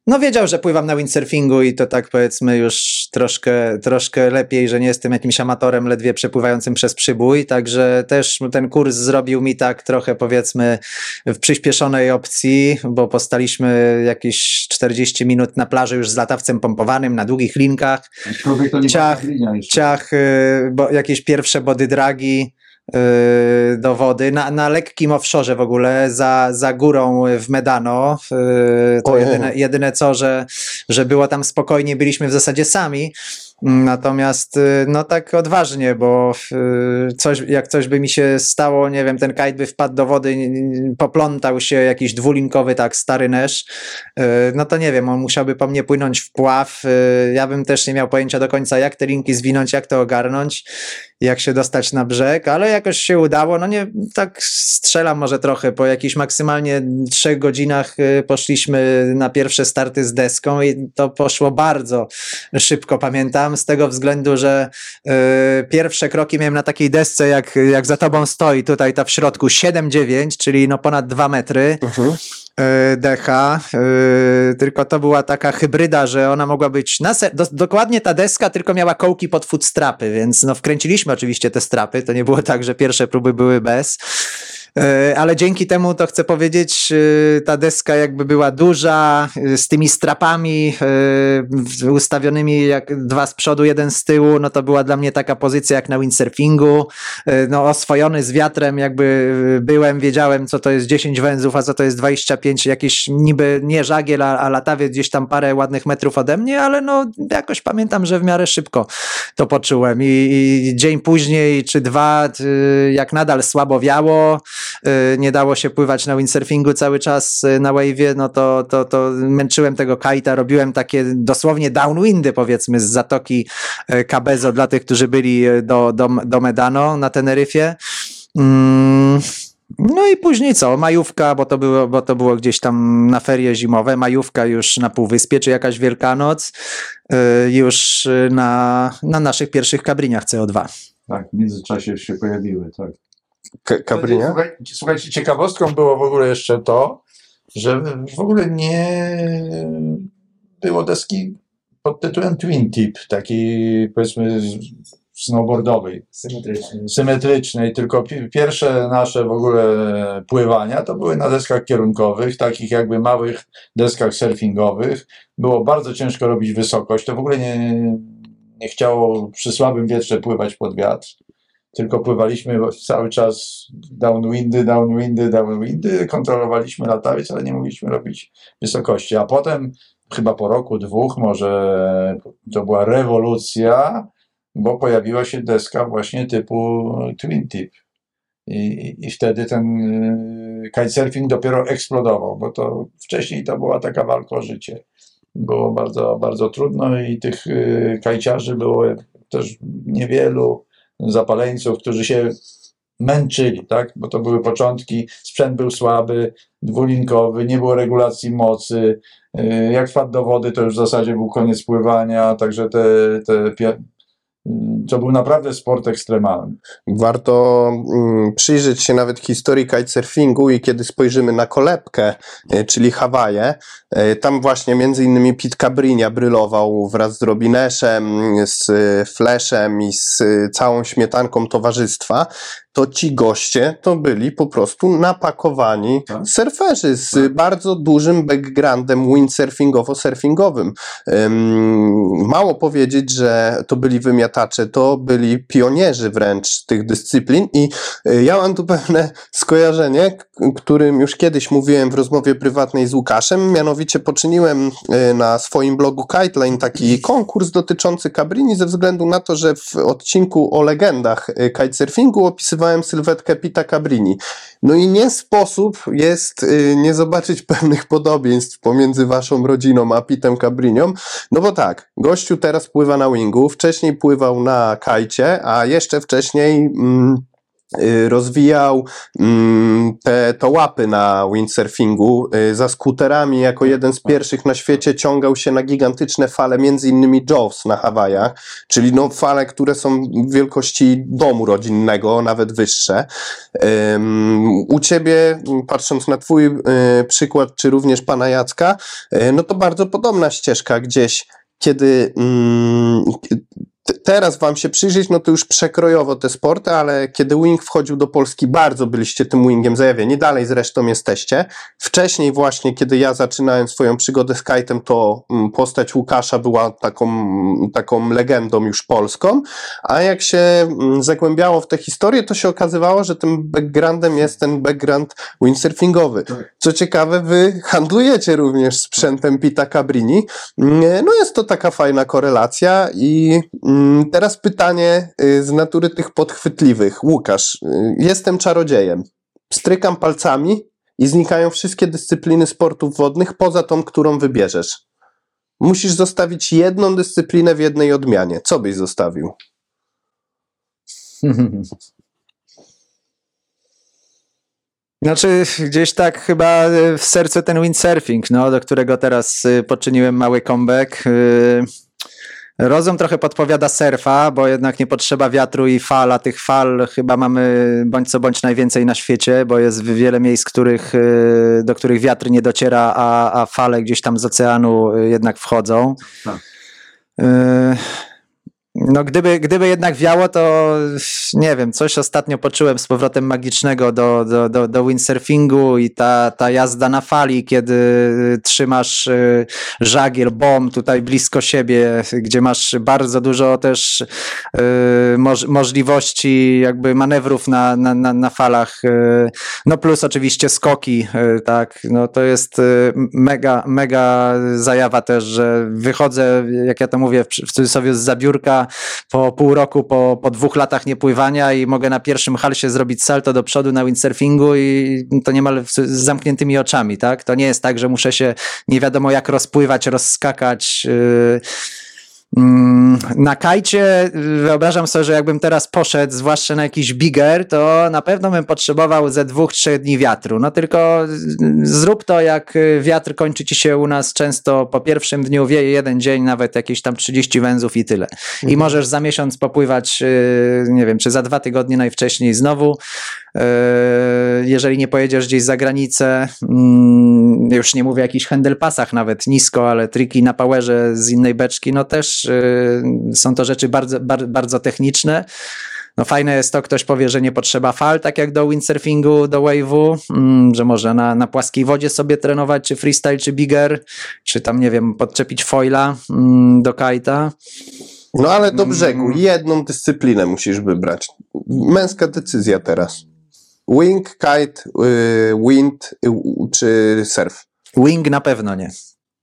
No wiedział, że pływam na windsurfingu i to tak powiedzmy już troszkę, troszkę lepiej, że nie jestem jakimś amatorem ledwie przepływającym przez przybój, także też ten kurs zrobił mi tak trochę powiedzmy w przyspieszonej opcji, bo postaliśmy jakieś 40 minut na plaży już z latawcem pompowanym na długich linkach, Ciach, ciach, y, bo, jakieś pierwsze body dragi y, do wody, na, na lekkim offshore w ogóle, za, za górą w Medano. y, To jedyne, jedyne co, że, że było tam spokojnie, byliśmy w zasadzie sami. Natomiast y, no tak odważnie, bo y, coś, jak coś by mi się stało, nie wiem, ten kite by wpadł do wody, poplątał się jakiś dwulinkowy tak stary nesz, y, no to nie wiem, on musiałby po mnie płynąć w pław. Ja bym też nie miał pojęcia do końca, jak te linki zwinąć, jak to ogarnąć, jak się dostać na brzeg, ale jakoś się udało. No nie, tak strzelam może trochę. Po jakichś maksymalnie trzech godzinach poszliśmy na pierwsze starty z deską i to poszło bardzo szybko, pamiętam, z tego względu, że y, pierwsze kroki miałem na takiej desce, jak, jak za tobą stoi, tutaj ta w środku, 7,9, czyli no ponad 2 metry Mhm. y, decha, y, tylko to była taka hybryda, że ona mogła być na do, dokładnie ta deska tylko miała kołki pod footstrapy, więc no wkręciliśmy oczywiście te strapy, to nie było tak, że pierwsze próby były bez. Y, Ale dzięki temu to chcę powiedzieć, y, ta deska jakby była duża, y, z tymi strapami ustawionymi jak dwa z przodu, jeden z tyłu, no to była dla mnie taka pozycja jak na windsurfingu, no oswojony z wiatrem jakby byłem, wiedziałem co to jest 10 węzłów, a co to jest 25, jakieś niby nie żagiel, a, a latawiec gdzieś tam parę ładnych metrów ode mnie, ale no jakoś pamiętam, że w miarę szybko to poczułem. I, i dzień później czy dwa, jak nadal słabo wiało, nie dało się pływać na windsurfingu cały czas y, na wave'ie, no to, to, to męczyłem tego kajta, robiłem takie dosłownie downwindy powiedzmy z zatoki y, Cabezo dla tych, którzy byli y, do, do, do Medano na Teneryfie. Mm, no i później co? Majówka, bo to, było, bo to było gdzieś tam na ferie zimowe, majówka już na Półwyspie, czy jakaś Wielkanoc, y, już y, na, na naszych pierwszych kabriniach CO2. Tak, w międzyczasie się pojawiły, tak. Słuchajcie, ciekawostką było w ogóle jeszcze to, że w ogóle nie było deski pod tytułem Twin Tip, takiej powiedzmy snowboardowej, Symetryczny. symetrycznej, tylko pi- pierwsze nasze w ogóle pływania to były na deskach kierunkowych, takich jakby małych deskach surfingowych. Było bardzo ciężko robić wysokość, to w ogóle nie, nie chciało przy słabym wietrze pływać pod wiatr tylko pływaliśmy cały czas downwindy, downwindy, downwindy, kontrolowaliśmy latawiec, ale nie mogliśmy robić wysokości. A potem, chyba po roku, dwóch, może to była rewolucja, bo pojawiła się deska właśnie typu Twin Tip. I, i wtedy ten y, kitesurfing dopiero eksplodował, bo to wcześniej to była taka walka o życie. Było bardzo, bardzo trudno i tych y, kajciarzy było też niewielu zapaleńców, którzy się męczyli, tak? Bo to były początki, sprzęt był słaby, dwulinkowy, nie było regulacji mocy. Yy, Jak wpadł do wody, to już w zasadzie był koniec pływania, także te, te to był naprawdę sport ekstremalny. Warto mm, przyjrzeć się nawet historii kitesurfingu i kiedy spojrzymy na kolebkę, e, czyli Hawaje, e, tam właśnie między innymi Pete Cabrinia brylował wraz z Robineszem, z e, Flashem i z całą śmietanką towarzystwa, to ci goście to byli po prostu napakowani Tak. surferzy z bardzo dużym backgroundem windsurfingowo-surfingowym. Ym, Mało powiedzieć, że to byli wymiatacze, to byli pionierzy wręcz tych dyscyplin i y, ja mam tu pewne skojarzenie, którym już kiedyś mówiłem w rozmowie prywatnej z Łukaszem, mianowicie poczyniłem y, na swoim blogu Kiteline taki konkurs dotyczący Cabrini ze względu na to, że w odcinku o legendach y, kitesurfingu opisywałem sylwetkę Pita Cabrini. No i nie sposób jest nie zobaczyć pewnych podobieństw pomiędzy waszą rodziną a Pitem Cabrinią, no bo tak, gościu teraz pływa na wingu, wcześniej pływał na kajcie, a jeszcze wcześniej mm, y, rozwijał mm, te to łapy na windsurfingu. Y, Za skuterami jako jeden z pierwszych na świecie ciągał się na gigantyczne fale, między innymi Jaws na Hawajach, czyli no fale, które są wielkości domu rodzinnego, nawet wyższe. U ciebie, patrząc na twój y, przykład, czy również pana Jacka, no to bardzo podobna ścieżka gdzieś, kiedy mm, teraz wam się przyjrzeć, no to już przekrojowo te sporty, ale kiedy wing wchodził do Polski, bardzo byliście tym wingiem zajawieni, dalej zresztą jesteście. Wcześniej właśnie, kiedy ja zaczynałem swoją przygodę z kite'em, to mm, postać Łukasza była taką, taką legendą już polską, a jak się mm, zagłębiało w tę historię, to się okazywało, że tym backgroundem jest ten background windsurfingowy. Tak. Co ciekawe, wy handlujecie również sprzętem Pita Cabrini. Mm, No jest to taka fajna korelacja i mm, teraz pytanie y, z natury tych podchwytliwych. Łukasz, y, jestem czarodziejem. Strykam palcami i znikają wszystkie dyscypliny sportów wodnych poza tą, którą wybierzesz. Musisz zostawić jedną dyscyplinę w jednej odmianie. Co byś zostawił? Znaczy, gdzieś tak chyba y, w sercu ten windsurfing, no, do którego teraz poczyniłem mały comeback. Y, Rozum trochę podpowiada surfa, bo jednak nie potrzeba wiatru i fal, a tych fal chyba mamy bądź co bądź najwięcej na świecie, bo jest wiele miejsc, których, y, do których wiatr nie dociera, a, a fale gdzieś tam z oceanu y, jednak wchodzą. Tak. Y, No, gdyby, gdyby jednak wiało, to nie wiem, coś ostatnio poczułem z powrotem magicznego do, do, do, do windsurfingu i ta, ta jazda na fali, kiedy trzymasz y, żagiel, bom tutaj blisko siebie, gdzie masz bardzo dużo też y, moż, możliwości jakby manewrów na, na, na, na falach. y, No plus oczywiście skoki, y, tak, no to jest y, mega, mega zajawa też, że wychodzę, jak ja to mówię, w cudzysłowie z zabiórka po pół roku, po, po dwóch latach niepływania i mogę na pierwszym halsie zrobić salto do przodu na windsurfingu i to niemal z zamkniętymi oczami, tak? To nie jest tak, że muszę się nie wiadomo jak rozpływać, rozskakać. Yy, Na kajcie y, wyobrażam sobie, że jakbym teraz poszedł, zwłaszcza na jakiś bigger, to na pewno bym potrzebował ze dwóch, trzech dni wiatru. No tylko zrób to, jak y, wiatr kończy ci się u nas często po pierwszym dniu, wieje jeden dzień, nawet jakieś tam 30 węzłów i tyle. I możesz za miesiąc popływać, y, nie wiem, czy za dwa tygodnie najwcześniej znowu. Jeżeli nie pojedziesz gdzieś za granicę, mm, już nie mówię o jakichś handlepasach nawet nisko, ale triki na powerze z innej beczki, no też y, są to rzeczy bardzo, bar, bardzo techniczne. No fajne jest to, ktoś powie, że nie potrzeba fal, tak jak do windsurfingu, do wave'u, mm, że może na, na płaskiej wodzie sobie trenować, czy freestyle, czy bigger, czy tam, nie wiem, podczepić foila mm, do kajta. No ale do brzegu, Mm. jedną dyscyplinę musisz wybrać. Męska decyzja teraz. Wing, kite, y, wind y, czy surf? Wing na pewno nie.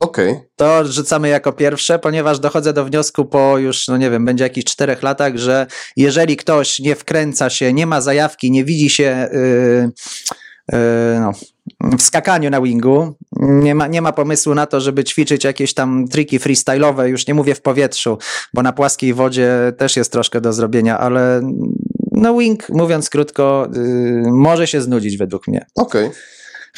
Okej. To rzucamy jako pierwsze, ponieważ dochodzę do wniosku po już, no nie wiem, będzie jakichś czterech latach, że jeżeli ktoś nie wkręca się, nie ma zajawki, nie widzi się yy, yy, no, w skakaniu na wingu, nie ma, nie ma pomysłu na to, żeby ćwiczyć jakieś tam triki freestyle'owe, już nie mówię w powietrzu, bo na płaskiej wodzie też jest troszkę do zrobienia, ale no wing, mówiąc krótko, yy, może się znudzić według mnie. Okej.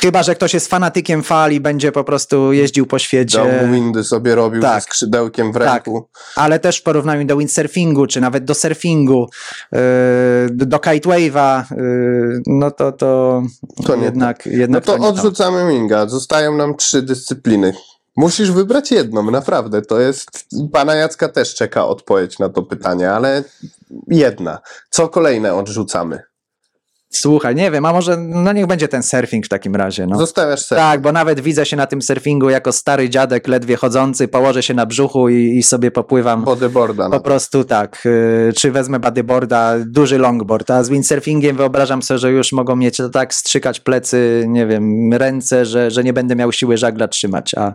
Chyba, że ktoś jest fanatykiem fal i będzie po prostu jeździł po świecie. Domu windy sobie robił Tak. ze skrzydełkiem w Tak. ręku. ale też w porównaniu do windsurfingu, czy nawet do surfingu, yy, do kitewave'a, yy, no to, to, To nie jednak, No jednak to nie odrzucamy winga. Zostają nam trzy dyscypliny. Musisz wybrać jedną, naprawdę. To jest. Pana Jacka też czeka odpowiedź na to pytanie, ale jedna. Co kolejne odrzucamy? Słuchaj, nie wiem, a może no niech będzie ten surfing w takim razie. No. Zostawiasz ser. Tak, bo nawet widzę się na tym surfingu jako stary dziadek, ledwie chodzący, położę się na brzuchu i, i sobie popływam. Bodyboarda. Po No. prostu tak, y, czy wezmę bodyboarda, duży longboard, a z windsurfingiem wyobrażam sobie, że już mogą mieć tak strzykać plecy, nie wiem, ręce, że, że nie będę miał siły żagla trzymać, a,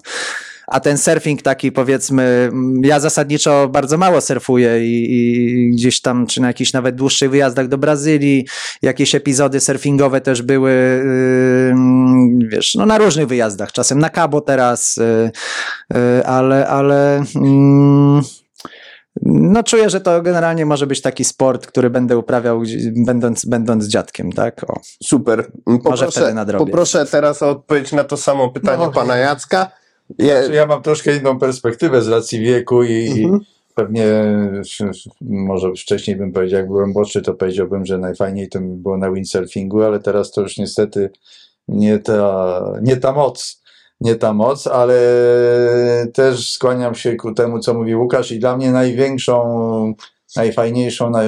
a ten surfing taki powiedzmy, ja zasadniczo bardzo mało surfuję i, i gdzieś tam, czy na jakichś nawet dłuższych wyjazdach do Brazylii, jakieś epizody surfingowe też były, yy, wiesz, no na różnych wyjazdach, czasem na Cabo teraz, yy, yy, ale, ale mm, no czuję, że to generalnie może być taki sport, który będę uprawiał będąc, będąc dziadkiem, tak? O. Super. Może Poproszę, wtedy nadrobię. poproszę teraz o odpowiedź na to samo pytanie No. pana Jacka. Je, Znaczy, Ja mam troszkę inną perspektywę z racji wieku i, Mhm. i pewnie może wcześniej bym powiedział, jak byłem młodszy, to powiedziałbym, że najfajniej to mi było na windsurfingu, ale teraz to już niestety nie ta, nie ta moc. Nie ta moc, ale też skłaniam się ku temu, co mówi Łukasz i dla mnie największą, najfajniejszą na-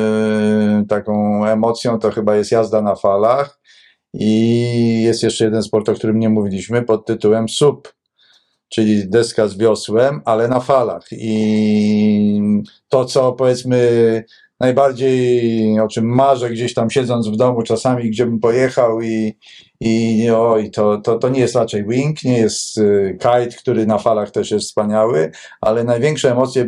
taką emocją to chyba jest jazda na falach i jest jeszcze jeden sport, o którym nie mówiliśmy, pod tytułem SUP czyli deska z wiosłem, ale na falach. I to, co powiedzmy najbardziej, o czym marzę gdzieś tam siedząc w domu czasami, gdzie bym pojechał i, i oj, to, to, to nie jest raczej wing, nie jest y, kite, który na falach też jest wspaniały, ale największe emocje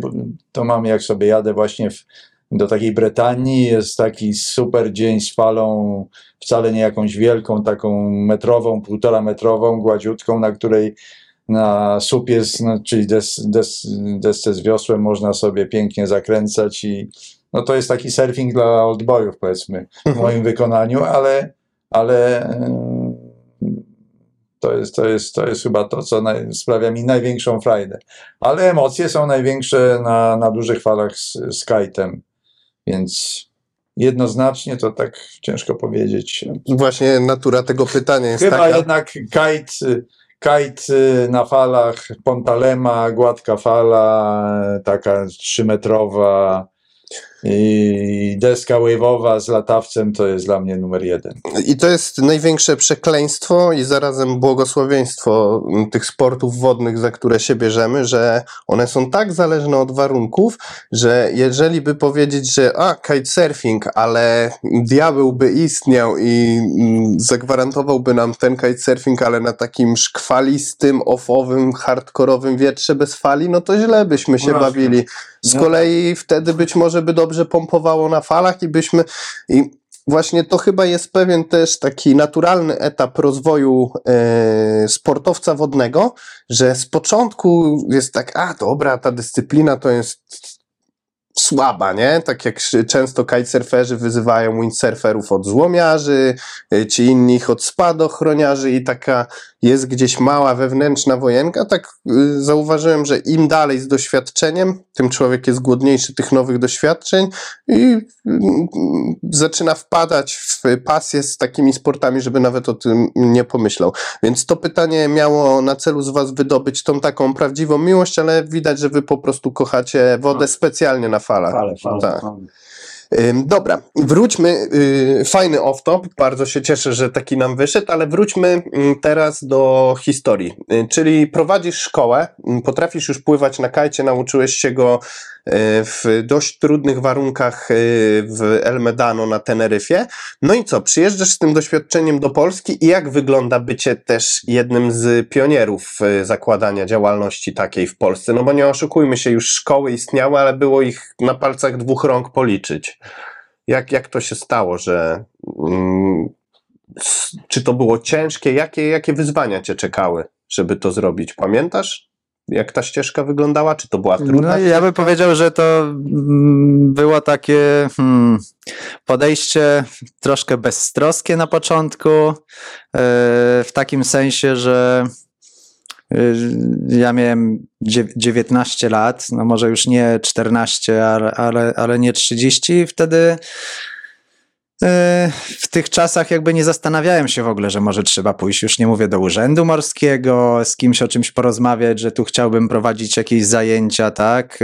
to mam jak sobie jadę właśnie w, do takiej Brytanii, jest taki super dzień z falą, wcale nie jakąś wielką, taką metrową, półtora metrową, gładziutką, na której na słup jest, no, czyli des, des, desce z wiosłem można sobie pięknie zakręcać i no to jest taki surfing dla oldboyów powiedzmy w moim wykonaniu, ale, ale e, to jest, to, jest, to jest chyba to, co naj, sprawia mi największą frajdę. Ale emocje są największe na, na dużych falach z, z kite'em, więc jednoznacznie to tak ciężko powiedzieć. właśnie natura tego pytania jest Chyba taka. jednak kite, y, na falach, Pontalema, gładka fala, taka trzymetrowa i deska wave'owa z latawcem to jest dla mnie numer jeden. I to jest największe przekleństwo i zarazem błogosławieństwo m, tych sportów wodnych, za które się bierzemy, że one są tak zależne od warunków, że jeżeli by powiedzieć, że a, kitesurfing, ale diabeł by istniał i mm, zagwarantowałby nam ten kitesurfing, ale na takim szkwalistym, offowym, hardkorowym wietrze bez fali, no to źle byśmy się No, bawili. Z no. kolei wtedy być może by dobrze pompowało na falach i byśmy i właśnie to chyba jest pewien też taki naturalny etap rozwoju e, sportowca wodnego, że z początku jest tak, a dobra, ta dyscyplina to jest słaba, nie? Tak jak często kitesurferzy wyzywają windsurferów od złomiarzy, y, ci innych od spadochroniarzy i taka jest gdzieś mała wewnętrzna wojenka. Tak y, zauważyłem, że im dalej z doświadczeniem, tym człowiek jest głodniejszy tych nowych doświadczeń i y, zaczyna wpadać w pasję z takimi sportami, żeby nawet o tym nie pomyślał. Więc to pytanie miało na celu z was wydobyć tą taką prawdziwą miłość, ale widać, że wy po prostu kochacie wodę specjalnie na falach. Fale, fale. Tak. fale. Ym, Dobra, wróćmy. y, Fajny off-top, bardzo się cieszę, że taki nam wyszedł, ale wróćmy teraz do historii. Y, Czyli prowadzisz szkołę, potrafisz już pływać na kajcie, nauczyłeś się go y, w dość trudnych warunkach w El Medano na Teneryfie. No i co, przyjeżdżasz z tym doświadczeniem do Polski i jak wygląda bycie też jednym z pionierów zakładania działalności takiej w Polsce? No bo nie oszukujmy się, już szkoły istniały, ale było ich na palcach dwóch rąk policzyć. Jak, jak to się stało, że mm, czy to było ciężkie? Jakie, jakie wyzwania cię czekały, żeby to zrobić? Pamiętasz? Jak ta ścieżka wyglądała? Czy to była trudna? No, ja bym powiedział, że to mm, było takie hmm, podejście troszkę bezstroskie na początku, e, w takim sensie, że ja miałem dziew- 19 lat, no może już nie 14, ale, ale, ale nie 30. Wtedy e, w tych czasach jakby nie zastanawiałem się w ogóle, że może trzeba pójść, już nie mówię do urzędu morskiego, z kimś o czymś porozmawiać, że tu chciałbym prowadzić jakieś zajęcia, tak.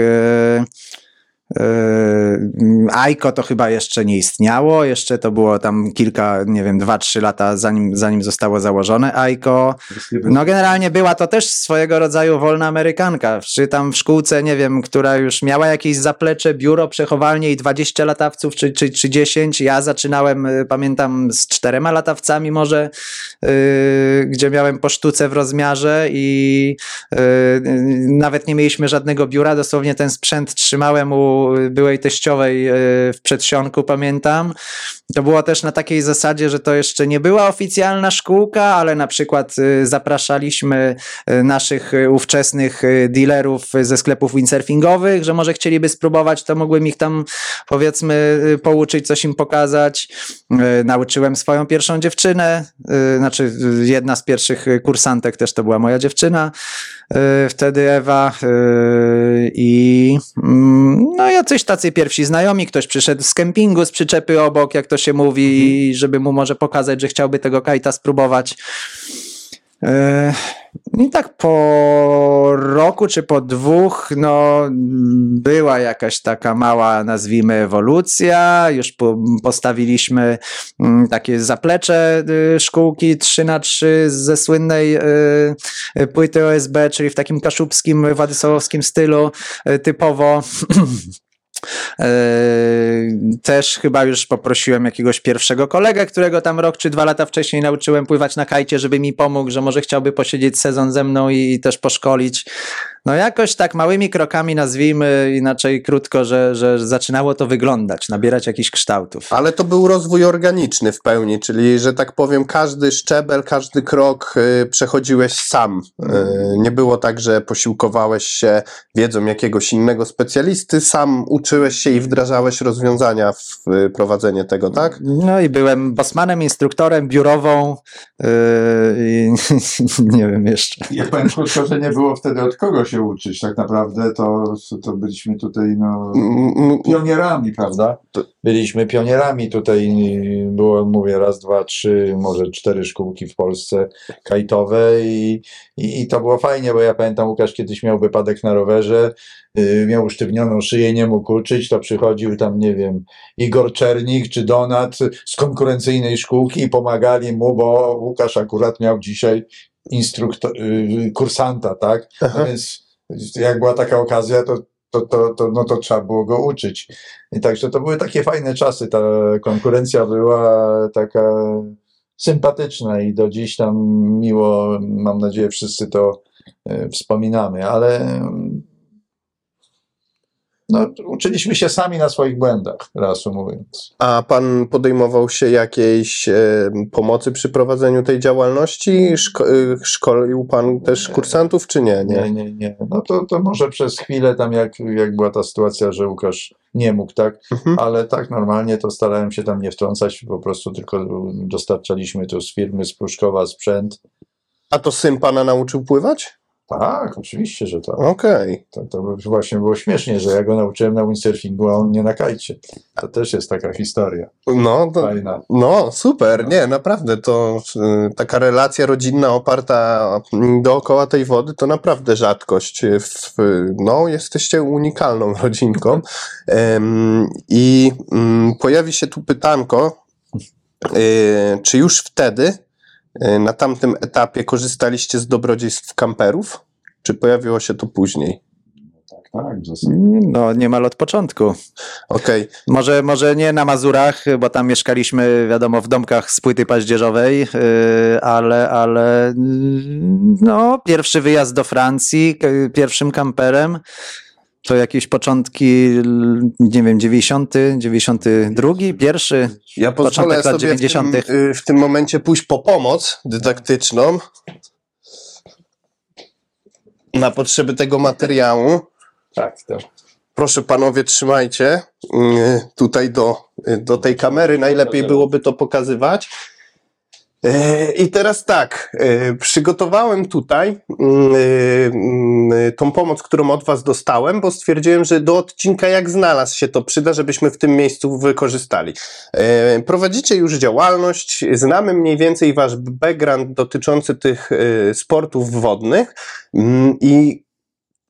Yy, Aiko to chyba jeszcze nie istniało, jeszcze to było tam kilka, nie wiem, dwa, trzy lata zanim, zanim zostało założone Aiko. No generalnie była to też swojego rodzaju wolna amerykanka, czy tam w szkółce, nie wiem, która już miała jakieś zaplecze, biuro, przechowalnie i 20 latawców, czy, czy, czy 10. Ja zaczynałem, y, pamiętam, z czterema latawcami może, yy, gdzie miałem po sztuce w rozmiarze i yy, nawet nie mieliśmy żadnego biura, dosłownie ten sprzęt trzymałem u byłej teściowej e, w przedsionku, pamiętam. To było też na takiej zasadzie, że to jeszcze nie była oficjalna szkółka, ale na przykład e, zapraszaliśmy e, naszych ówczesnych dealerów ze sklepów windsurfingowych, że może chcieliby spróbować, to mogłem ich tam powiedzmy pouczyć, coś im pokazać. Nauczyłem swoją pierwszą dziewczynę, znaczy jedna z pierwszych kursantek też to była moja dziewczyna, wtedy Ewa e, i mm, no jacyś tacy pierwsi znajomi, ktoś przyszedł z kempingu, z przyczepy obok, jak to się mówi, i żeby mu może pokazać, że chciałby tego kajta spróbować. E, I tak po roku czy po dwóch, no była jakaś taka mała, nazwijmy, ewolucja. Już po, postawiliśmy mm, takie zaplecze y, szkółki 3 na 3 ze słynnej y, y, płyty OSB, czyli w takim kaszubskim, władysławowskim stylu typowo. E, Też chyba już poprosiłem jakiegoś pierwszego kolegę, którego tam rok czy dwa lata wcześniej nauczyłem pływać na kajcie, żeby mi pomógł, że może chciałby posiedzieć sezon ze mną i, też poszkolić. No jakoś tak małymi krokami nazwijmy, inaczej krótko, że, że zaczynało to wyglądać, nabierać jakichś kształtów. Ale to był rozwój organiczny w pełni, czyli, że tak powiem, każdy szczebel, każdy krok y, przechodziłeś sam. Y, nie było tak, że posiłkowałeś się wiedzą jakiegoś innego specjalisty, sam uczyłeś się i wdrażałeś rozwiązania w y, prowadzenie tego, tak? No i byłem bosmanem, instruktorem, biurową yy, i nie wiem jeszcze. Ja powiem krótko, że nie było wtedy od kogo się uczyć. Tak naprawdę to, to byliśmy tutaj no, Mm, mm, pionierami, prawda? Byliśmy pionierami tutaj, było, mówię, raz, dwa, trzy, może cztery szkółki w Polsce kajtowe i, i, i to było fajnie, bo ja pamiętam, Łukasz kiedyś miał wypadek na rowerze, miał usztywnioną szyję, nie mógł uczyć, to przychodził tam, nie wiem, Igor Czernik czy Donat z konkurencyjnej szkółki i pomagali mu, bo Łukasz akurat miał dzisiaj instruktor, yy, kursanta, tak? No więc jak była taka okazja, to, to, to, to, no to trzeba było go uczyć. I także to były takie fajne czasy. Ta konkurencja była taka sympatyczna i do dziś tam miło, mam nadzieję, wszyscy to e, wspominamy, ale mm, no, uczyliśmy się sami na swoich błędach, reasumując. A pan podejmował się jakiejś e, pomocy przy prowadzeniu tej działalności? Szko- y, szkolił pan też kursantów, czy nie? Nie, nie, nie. No to, to może przez chwilę tam, jak, jak była ta sytuacja, że Łukasz nie mógł, tak? Mhm. Ale tak normalnie to starałem się tam nie wtrącać, po prostu tylko dostarczaliśmy tu z firmy z Pruszkowa sprzęt. A to syn pana nauczył pływać? Tak, oczywiście, że tak. Okej. To, to właśnie było śmiesznie, że ja go nauczyłem na windsurfingu, a on nie na kajcie. To też jest taka historia No, to, fajna. no, super, nie, naprawdę, to y, taka relacja rodzinna oparta dookoła tej wody to naprawdę rzadkość. W, no, jesteście unikalną rodzinką. I mm, pojawi się tu pytanko, y, czy już wtedy, na tamtym etapie korzystaliście z dobrodziejstw kamperów? Czy pojawiło się to później? Tak, tak. No niemal od początku. Okej, Może, może nie na Mazurach, bo tam mieszkaliśmy, wiadomo, w domkach z płyty paździerzowej, yy, ale, ale no, pierwszy wyjazd do Francji, pierwszym kamperem, to jakieś początki, nie wiem, 90, 92, pierwszy. Ja pozwolę Początek lat sobie w tym, 90.. y, w tym momencie pójść po pomoc dydaktyczną na potrzeby tego materiału. Tak, tak. Proszę panowie, trzymajcie y, tutaj do, y, do tej kamery. Najlepiej byłoby to pokazywać. Y, I teraz tak, y, przygotowałem tutaj y, y, tą pomoc, którą od Was dostałem, bo stwierdziłem, że do odcinka jak znalazł się to przyda, żebyśmy w tym miejscu wykorzystali. E, Prowadzicie już działalność, znamy mniej więcej Wasz background dotyczący tych e, sportów wodnych mm, i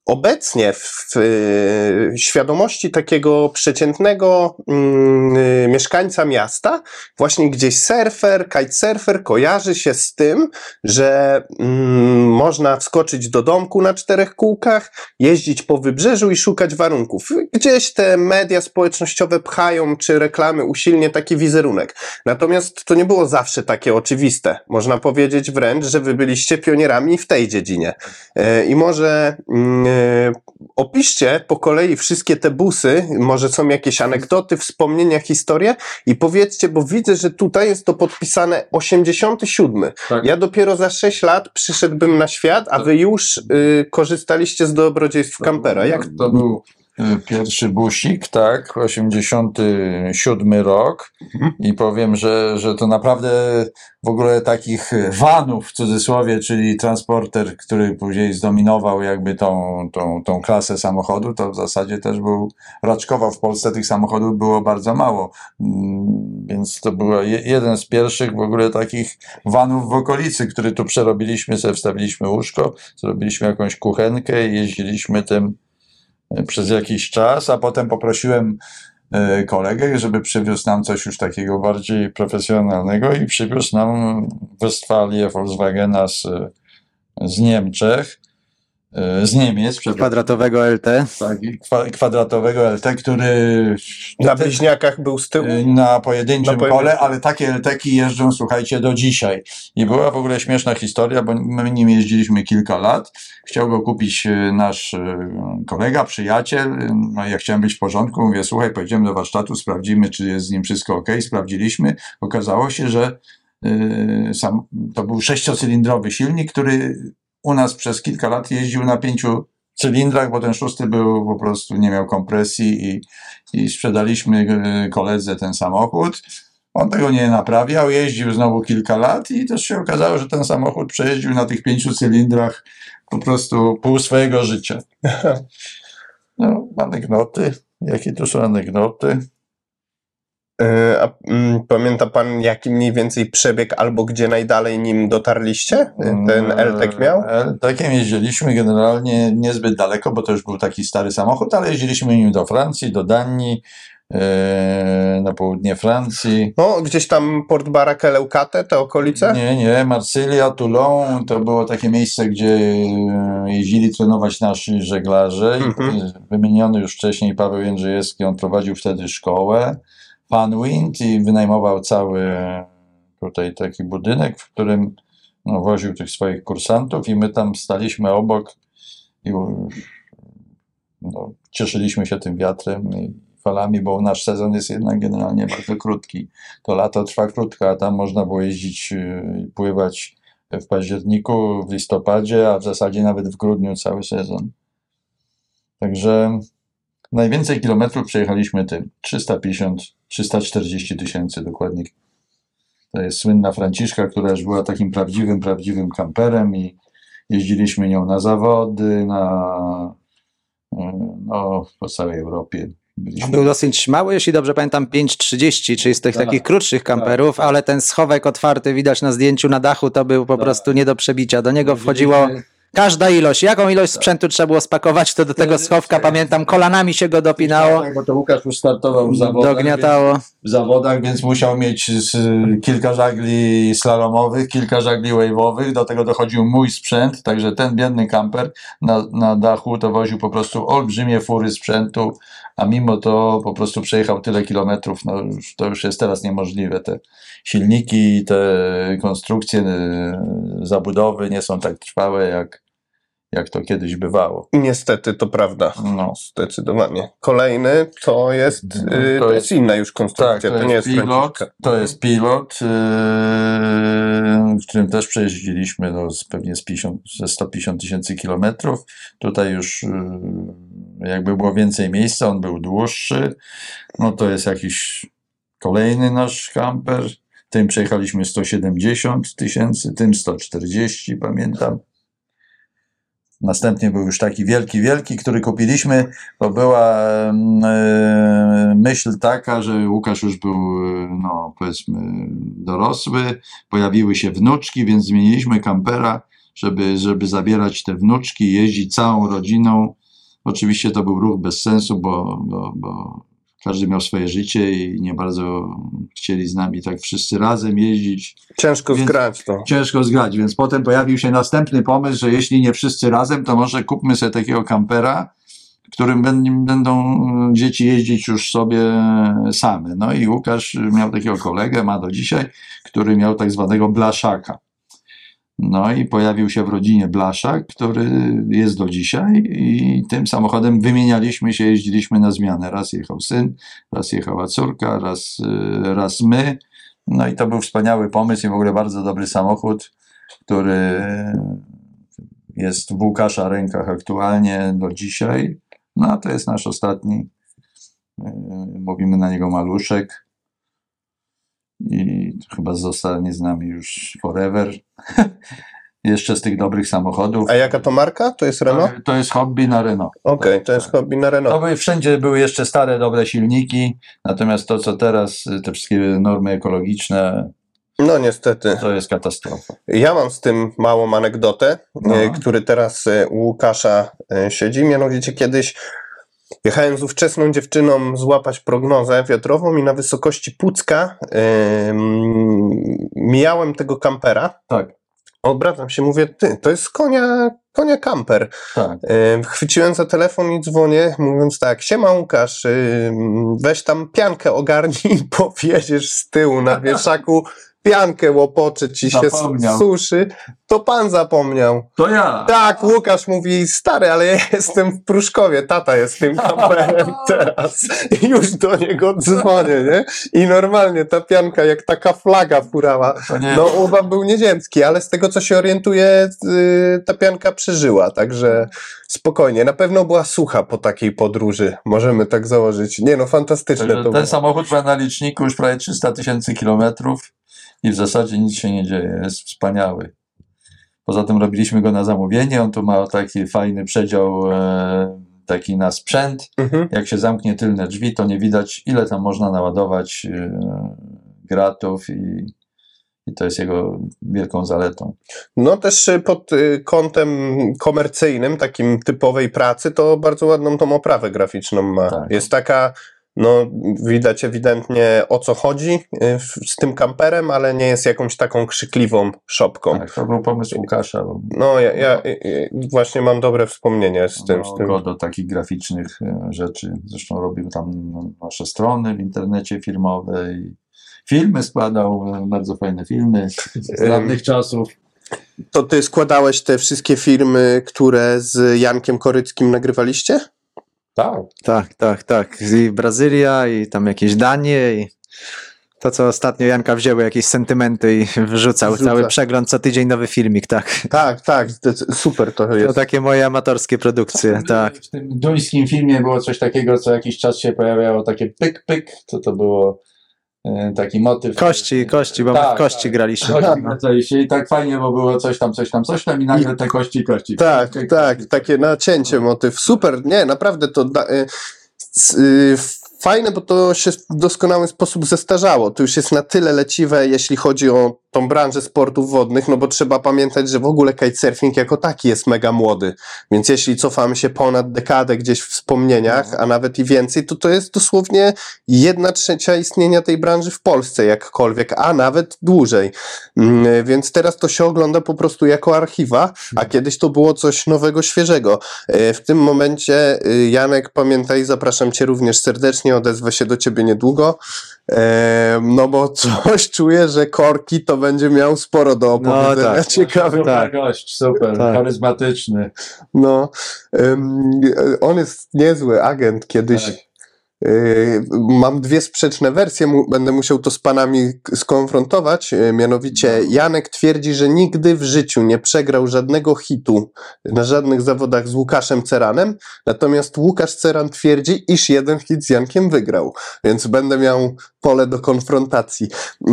obecnie w e, świadomości takiego przeciętnego mm, e, mieszkańca miasta właśnie gdzieś surfer, kitesurfer kojarzy się z tym, że mm, można wskoczyć do domku na czterech kółkach, jeździć po wybrzeżu i szukać warunków. Gdzieś te media społecznościowe pchają, czy reklamy usilnie taki wizerunek. Natomiast to nie było zawsze takie oczywiste. Można powiedzieć wręcz, że wy byliście pionierami w tej dziedzinie. E, I może mm, opiszcie po kolei wszystkie te busy, może są jakieś anegdoty, wspomnienia, historie i powiedzcie, bo widzę, że tutaj jest to podpisane 87. Tak. Ja dopiero za 6 lat przyszedłbym na świat, a wy już y, korzystaliście z dobrodziejstw kampera. Jak To był y, pierwszy busik, tak, 87 rok Mhm. i powiem, że, że to naprawdę w ogóle takich vanów w cudzysłowie, czyli transporter, który później zdominował jakby tą, tą, tą klasę samochodu, to w zasadzie też był, raczkował w Polsce tych samochodów było bardzo mało, Mm, więc to był je, jeden z pierwszych w ogóle takich vanów w okolicy, który tu przerobiliśmy, sobie wstawiliśmy łóżko, zrobiliśmy jakąś kuchenkę i jeździliśmy tym przez jakiś czas, a potem poprosiłem e, kolegę, żeby przywiózł nam coś już takiego bardziej profesjonalnego i przywiózł nam Westfalię Volkswagena z, z Niemczech, z Niemiec, przepraszam, Kwadratowego LT. tak, kwa, kwadratowego LT, który na bliźniakach był z tyłu? Y, na pojedynczym Na pojedynczym. kole, ale takie LTki jeżdżą, słuchajcie, do dzisiaj. I była w ogóle śmieszna historia, bo my nim jeździliśmy kilka lat. Chciał go kupić y, nasz y, kolega, przyjaciel. No, ja chciałem być w porządku. Mówię, słuchaj, pojedziemy do warsztatu, sprawdzimy, czy jest z nim wszystko ok. Sprawdziliśmy. Okazało się, że sam, to był sześciocylindrowy silnik, który u nas przez kilka lat jeździł na pięciu cylindrach, bo ten szósty był po prostu, nie miał kompresji i, i sprzedaliśmy e, koledze ten samochód. On tego nie naprawiał, jeździł znowu kilka lat i też się okazało, że ten samochód przejeździł na tych pięciu cylindrach po prostu pół swojego życia. No, anegdoty. Jakie tu są anegdoty? Y, a, mm, pamięta pan, jaki mniej więcej przebieg albo gdzie najdalej nim dotarliście? Y, Ten LTEK miał? Takiem jeździliśmy generalnie niezbyt daleko, bo to już był taki stary samochód, ale jeździliśmy nim do Francji, do Danii, e, na południe Francji. No, gdzieś tam Port Baraka, Leucate, te okolice? Nie, nie, Marsylia, Toulon to było takie miejsce, gdzie e, jeździli trenować nasi żeglarze. Mhm. Wymieniony już wcześniej Paweł Jędrzejewski, on prowadził wtedy szkołę Funwind i wynajmował cały tutaj taki budynek, w którym no, woził tych swoich kursantów i my tam staliśmy obok i no, cieszyliśmy się tym wiatrem i falami, bo nasz sezon jest jednak generalnie bardzo krótki. To lato trwa krótko, a tam można było jeździć i pływać w październiku, w listopadzie, a w zasadzie nawet w grudniu cały sezon. Także najwięcej kilometrów przejechaliśmy tym. 350, 340 tysięcy dokładnie. To jest słynna Franciszka, która już była takim prawdziwym, prawdziwym kamperem i jeździliśmy nią na zawody, na, no, po całej Europie. Byliśmy Był dosyć mały, jeśli dobrze pamiętam, 5,30, czyli z tych Tak. takich krótszych kamperów, Tak. ale ten schowek otwarty widać na zdjęciu na dachu to był po Tak. prostu nie do przebicia. Do niego wchodziło każda ilość. Jaką ilość sprzętu trzeba było spakować, to do tego schowka, pamiętam, kolanami się go dopinało, Tak, bo to Łukasz już startował w zawodach. dogniatało. w zawodach, więc musiał mieć kilka żagli slalomowych, kilka żagli wave'owych, do tego dochodził mój sprzęt, także ten biedny kamper na, na dachu to woził po prostu olbrzymie fury sprzętu, a mimo to po prostu przejechał tyle kilometrów, no już, to już jest teraz niemożliwe. Te silniki, te konstrukcje, y, zabudowy nie są tak trwałe, jak, jak to kiedyś bywało. Niestety, to prawda. No. Zdecydowanie. Kolejny to jest, No, y, to to jest- jest inna już Tak, konstrukcja, to, to, nie jest jest pilot, Franciszka. to jest pilot, yy, w którym też przejeździliśmy no, z, pewnie z 50, ze 150 tysięcy kilometrów. Tutaj już yy, jakby było więcej miejsca, on był dłuższy. No to jest jakiś kolejny nasz kamper. Tym przejechaliśmy 170 tysięcy, tym 140, pamiętam. Następnie był już taki wielki, wielki, który kupiliśmy, bo była e, myśl taka, że Łukasz już był, e, no powiedzmy, dorosły, pojawiły się wnuczki, więc zmieniliśmy kampera, żeby, żeby zabierać te wnuczki, jeździć całą rodziną. Oczywiście to był ruch bez sensu, bo, bo, bo każdy miał swoje życie i nie bardzo chcieli z nami tak wszyscy razem jeździć Ciężko Więc- zgrać to. ciężko zgrać, więc potem pojawił się następny pomysł, że jeśli nie wszyscy razem, to może kupmy sobie takiego kampera, którym będą, będą dzieci jeździć już sobie same. No i Łukasz miał takiego kolegę, ma do dzisiaj, który miał tak zwanego blaszaka. No i pojawił się w rodzinie Blaszak, który jest do dzisiaj i tym samochodem wymienialiśmy się, jeździliśmy na zmianę. Raz jechał syn, raz jechała córka, raz, y, raz my. No i to był wspaniały pomysł i w ogóle bardzo dobry samochód, który jest w Łukasza rękach aktualnie do dzisiaj. No a to jest nasz ostatni, y, mówimy na niego maluszek i chyba zostanie z nami już forever. Jeszcze z tych dobrych samochodów. A jaka to marka? To jest Renault? To, to jest hobby na Renault. Okej, to jest hobby na To Renault. były, wszędzie były jeszcze stare, dobre silniki, natomiast to, co teraz, te wszystkie normy ekologiczne, No niestety. to jest katastrofa. Ja mam z tym małą anegdotę, No. e, który teraz e, u Łukasza e, siedzi. Mianowicie kiedyś jechałem z ówczesną dziewczyną złapać prognozę wiatrową i na wysokości Pucka mm, mijałem tego kampera. Tak, Obracam się, mówię, ty, to jest konia, konia kamper. tak. E, Chwyciłem za telefon i dzwonię, mówiąc tak, siema Łukasz, y, weź tam piankę ogarnij, bo wjedziesz z tyłu na wieszaku, piankę łopocze ci się Zapomniał. suszy, to pan zapomniał. To ja! Tak, Łukasz mówi, stary, ale ja jestem w Pruszkowie, tata jest tym kamperem teraz. I już do niego dzwonię, nie? I normalnie ta pianka jak taka flaga furała. No, Urban był nieziemski, ale z tego co się orientuję, y, ta pianka przeżyła, także spokojnie. Na pewno była sucha po takiej podróży, możemy tak założyć. Nie no, fantastyczne to ten było. samochód ma na liczniku już prawie 300 tysięcy kilometrów i w zasadzie nic się nie dzieje. Jest wspaniały. Poza tym robiliśmy go na zamówienie. On tu ma taki fajny przedział e, taki na sprzęt. Mhm. Jak się zamknie tylne drzwi, to nie widać, ile tam można naładować e, gratów i, i to jest jego wielką zaletą. No też y, pod kątem komercyjnym, takim typowej pracy, to bardzo ładną tą oprawę graficzną ma. Tak. Jest taka, no widać ewidentnie o co chodzi y, z tym kamperem, ale nie jest jakąś taką krzykliwą szopką. Tak, to był pomysł Łukasza. No ja, ja y, y, właśnie mam dobre wspomnienia z tym. Z no, tym. go do takich graficznych rzeczy. Zresztą robił tam nasze strony w internecie firmowe i filmy składał, bardzo fajne filmy z dawnych czasów. To ty składałeś te wszystkie filmy, które z Jankiem Koryckim nagrywaliście? Tak. Tak, tak, tak. I Brazylia, i tam jakieś Danie, i to, co ostatnio Janka wzięły, jakieś sentymenty i wrzucał. Wrzuca. Cały przegląd, co tydzień nowy filmik, tak. Tak, tak, super to To jest. takie moje amatorskie produkcje, tak. W tym duńskim filmie było coś takiego, co jakiś czas się pojawiało, takie pyk, pyk, to to było taki motyw. Kości, kości, bo my Tak, w kości tak. graliśmy. Kości i tak fajnie, bo było coś tam, coś tam, coś tam i nagle te kości, kości. Tak, tak, takie nacięcie motyw. Super, nie, naprawdę to da, y, s- y, fajne, bo to się w doskonały sposób zestarzało. To już jest na tyle leciwe, jeśli chodzi o tą branżę sportów wodnych, no bo trzeba pamiętać, że w ogóle kitesurfing jako taki jest mega młody. Więc jeśli cofamy się ponad dekadę gdzieś w wspomnieniach, a nawet i więcej, to to jest dosłownie jedna trzecia istnienia tej branży w Polsce jakkolwiek, a nawet dłużej. Mm, Więc teraz to się ogląda po prostu jako archiwa, a kiedyś to było coś nowego, świeżego. E, W tym momencie, y, Janek, pamiętaj, zapraszam Cię również serdecznie, odezwę się do Ciebie niedługo, e, no bo coś czuję, że Korki to będzie miał sporo do opowiedzenia. tak. Ciekawy. Super Tak. gość, super, Tak. charyzmatyczny. No, on jest niezły agent kiedyś. Tak. Y, Mam dwie sprzeczne wersje, będę musiał to z panami skonfrontować. y, Mianowicie, Janek twierdzi, że nigdy w życiu nie przegrał żadnego hitu na żadnych zawodach z Łukaszem Ceranem, natomiast Łukasz Ceran twierdzi, iż jeden hit z Jankiem wygrał, więc będę miał pole do konfrontacji.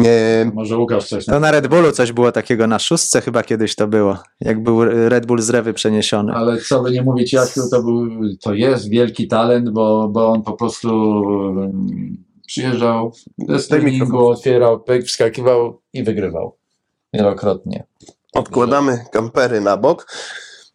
E, Może Łukasz coś To na Red Bullu coś było takiego, na szóstce chyba kiedyś to było, jak był Red Bull z Rewy przeniesiony. Ale co by nie mówić, Jasiu, to, był, to jest wielki talent, bo, bo on po prostu przyjeżdżał z treningu, mikrofon. otwierał, pyk, wskakiwał i wygrywał. Wielokrotnie. Odkładamy kampery na bok.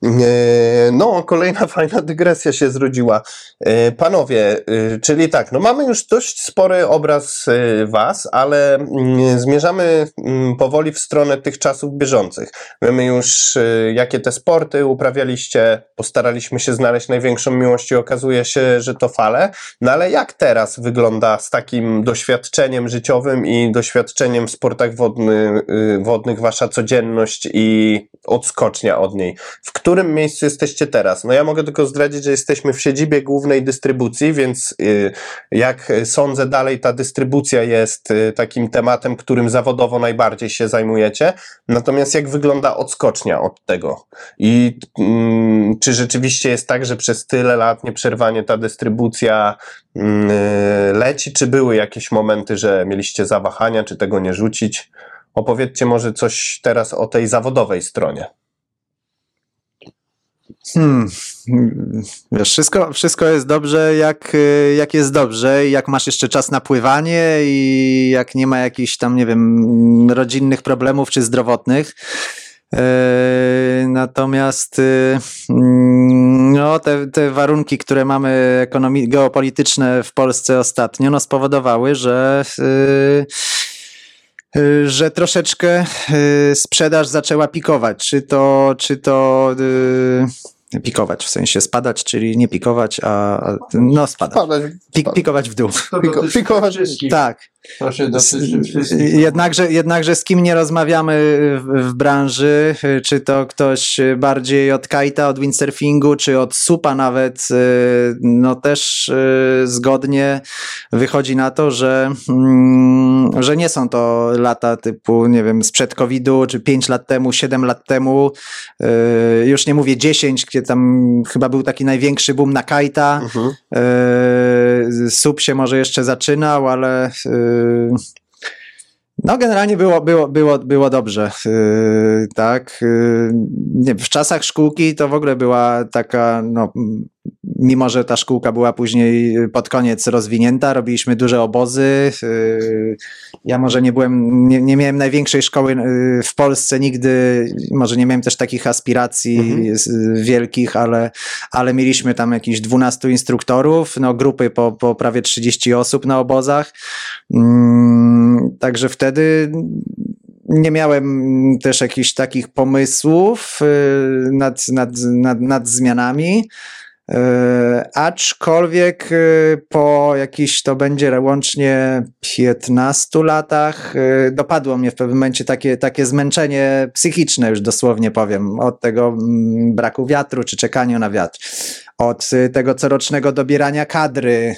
E, No, kolejna fajna dygresja się zrodziła. E, Panowie, e, czyli tak, no mamy już dość spory obraz Was, ale mm, zmierzamy mm, powoli w stronę tych czasów bieżących. Wiemy już, jakie te sporty uprawialiście, postaraliśmy się znaleźć największą miłość i okazuje się, że to fale. No ale jak teraz wygląda z takim doświadczeniem życiowym i doświadczeniem w sportach wodny, wodnych wasza codzienność i odskocznia od niej? W którym miejscu jesteście teraz? No ja mogę tylko zdradzić, że jesteśmy w siedzibie głównej dystrybucji, więc y, jak sądzę dalej ta dystrybucja jest y, takim tematem, którym zawodowo najbardziej się zajmujecie. Natomiast jak wygląda odskocznia od tego? I mm, czy rzeczywiście jest tak, że przez tyle lat nieprzerwanie ta dystrybucja mm, y, leci, czy były jakieś momenty, że mieliście zawahania, czy tego nie rzucić? Opowiedzcie może coś teraz o tej zawodowej stronie. Hmm. Wiesz, wszystko, wszystko jest dobrze, jak, y, jak jest dobrze, jak masz jeszcze czas na pływanie i jak nie ma jakichś tam, nie wiem, rodzinnych problemów czy zdrowotnych. E, Natomiast y, mm, no, te, te warunki, które mamy geopolityczne w Polsce ostatnio, no, spowodowały, że y, że troszeczkę sprzedaż zaczęła pikować. Czy to, czy to pikować, w sensie spadać, czyli nie pikować, a a- no spadać. Padać, Pik, pikować w dół. Piko- pikować- wszystkich. Tak. To się dotyczy wszystkich. Jednakże, jednakże z kim nie rozmawiamy w, w branży, czy to ktoś bardziej od kajta, od windsurfingu, czy od supa nawet, y, no też y, zgodnie wychodzi na to, że, mm, że nie są to lata typu, nie wiem, sprzed COVID-u, czy 5 lat temu, 7 lat temu, y, już nie mówię 10, gdzie tam chyba był taki największy boom na kajta, Mhm. Yy, Sub się może jeszcze zaczynał, ale yy, no generalnie było, było, było, było dobrze. Yy, tak. Yy, nie, w czasach szkółki to w ogóle była taka, no, mimo że ta szkółka była później pod koniec rozwinięta, robiliśmy duże obozy. Yy, ja może nie byłem, nie, nie miałem największej szkoły yy, w Polsce nigdy, może nie miałem też takich aspiracji Mhm. wielkich, ale ale mieliśmy tam jakichś 12 instruktorów, no grupy po, po prawie 30 osób na obozach. Mm, Także wtedy nie miałem też jakichś takich pomysłów y, nad, nad, nad, nad zmianami. Y, Aczkolwiek y, po jakiś to będzie łącznie 15 latach dopadło mnie w pewnym momencie takie, takie zmęczenie psychiczne, już dosłownie powiem, od tego mm, braku wiatru czy czekania na wiatr. Od y, tego corocznego dobierania kadry,